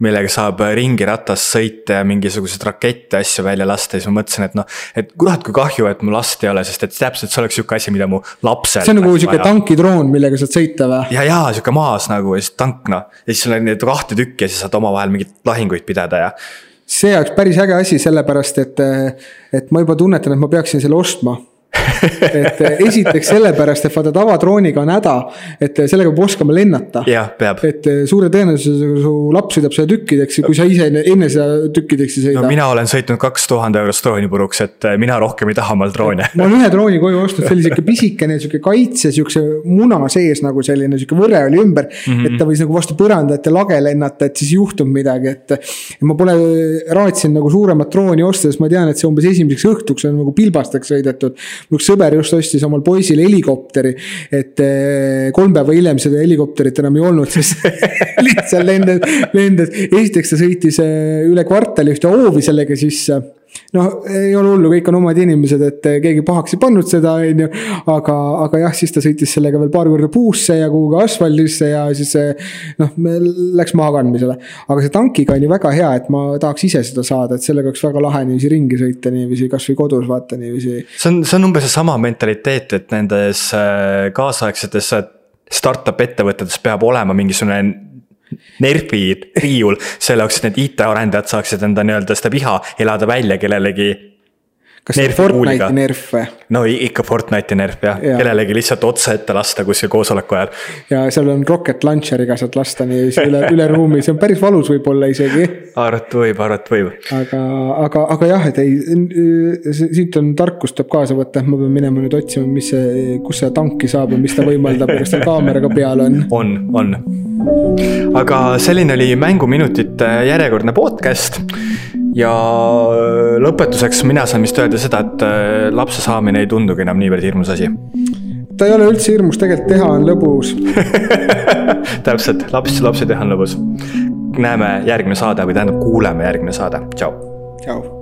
millega saab ringiratast sõita ja mingisuguseid rakette, asju välja lasta, siis ma mõtlesin, et noh. et kurat, kui kahju, et mul last ei ole, sest et täpselt see oleks sihuke asi, mida mu lapsel. see on nagu sihuke tankidroon, millega saad sõita või? ja, ja sihuke maas nagu ja siis tank noh, ja siis sul on neid kahte tükki ja siis saad omavahel mingeid lahinguid pidada ja see oleks päris äge asi, sellepärast et, et ma juba tunnetan, et ma peaksin selle ostma et esiteks sellepärast, et vaata tavadrooniga on häda, et sellega peab oskama lennata. jah, peab. et suure tõenäosusega su laps sõidab seda tükkideks, kui sa ise enne seda tükkideks ei sõida. no mina olen sõitnud kaks tuhande eurost drooni puruks, et mina rohkem ei taha omal droone. ma olen ühe drooni koju ostnud, see oli sihuke pisikene, sihuke kaitse, sihukese muna sees nagu selline sihuke võre oli ümber mm. -hmm. et ta võis nagu vastu põrandat ja lage lennata, et siis ei juhtunud midagi, et. ma pole raatsinud nagu suuremat drooni osta, sest ma tean, et see umbes esimeseks õhtuks on nagu pilbasteks sõidetud mu üks sõber just ostis omal poisile helikopteri. et eh, kolm päeva hiljem seda helikopterit enam ei olnud, sest *laughs* lihtsalt lendas, lendas. esiteks ta sõitis eh, üle kvartali ühte hoovi sellega sisse noh, ei ole hullu, kõik on omad inimesed, et keegi pahaks ei pannud seda, on ju. aga, aga jah, siis ta sõitis sellega veel paar korda puusse ja kuhugi asfaldisse ja siis noh, läks maakandmisele. aga see tankiga on ju väga hea, et ma tahaks ise seda saada, et sellega oleks väga lahe niiviisi ringi sõita niiviisi kasvõi kodus vaata niiviisi. see on, see on umbes seesama mentaliteet, et nendes äh, kaasaegsetes startup ettevõtetes peab olema mingisugune Nerfi riiul selle jaoks, et need IT-arendajad saaksid enda nii-öelda seda viha elada välja kellelegi kas on Fortnite'i nerf või? no ikka Fortnite'i nerf jah ja., kellelegi lihtsalt otse ette lasta kuskil koosoleku ajal. ja seal on rocket launcher'iga saad lasta nii üle, üle ruumi, see on päris valus võib-olla isegi. arvata võib, arvata võib. aga, aga, aga jah, et ei, siit on tarkust tuleb kaasa võtta, ma pean minema nüüd otsima, mis see, kus seda tanki saab ja mis ta võimaldab ja kas tal kaamera ka peal on. on, on. aga selline oli Mänguminutite järjekordne podcast ja äh, lõpetuseks mina saan vist öelda seda, et äh, lapse saamine ei tundugi enam niivõrd hirmus asi. ta ei ole üldse hirmus, tegelikult teha on lõbus *laughs* täpselt, laps, lapsi teha on lõbus. näeme järgmine saade või tähendab, kuuleme järgmine saade, tšau. tšau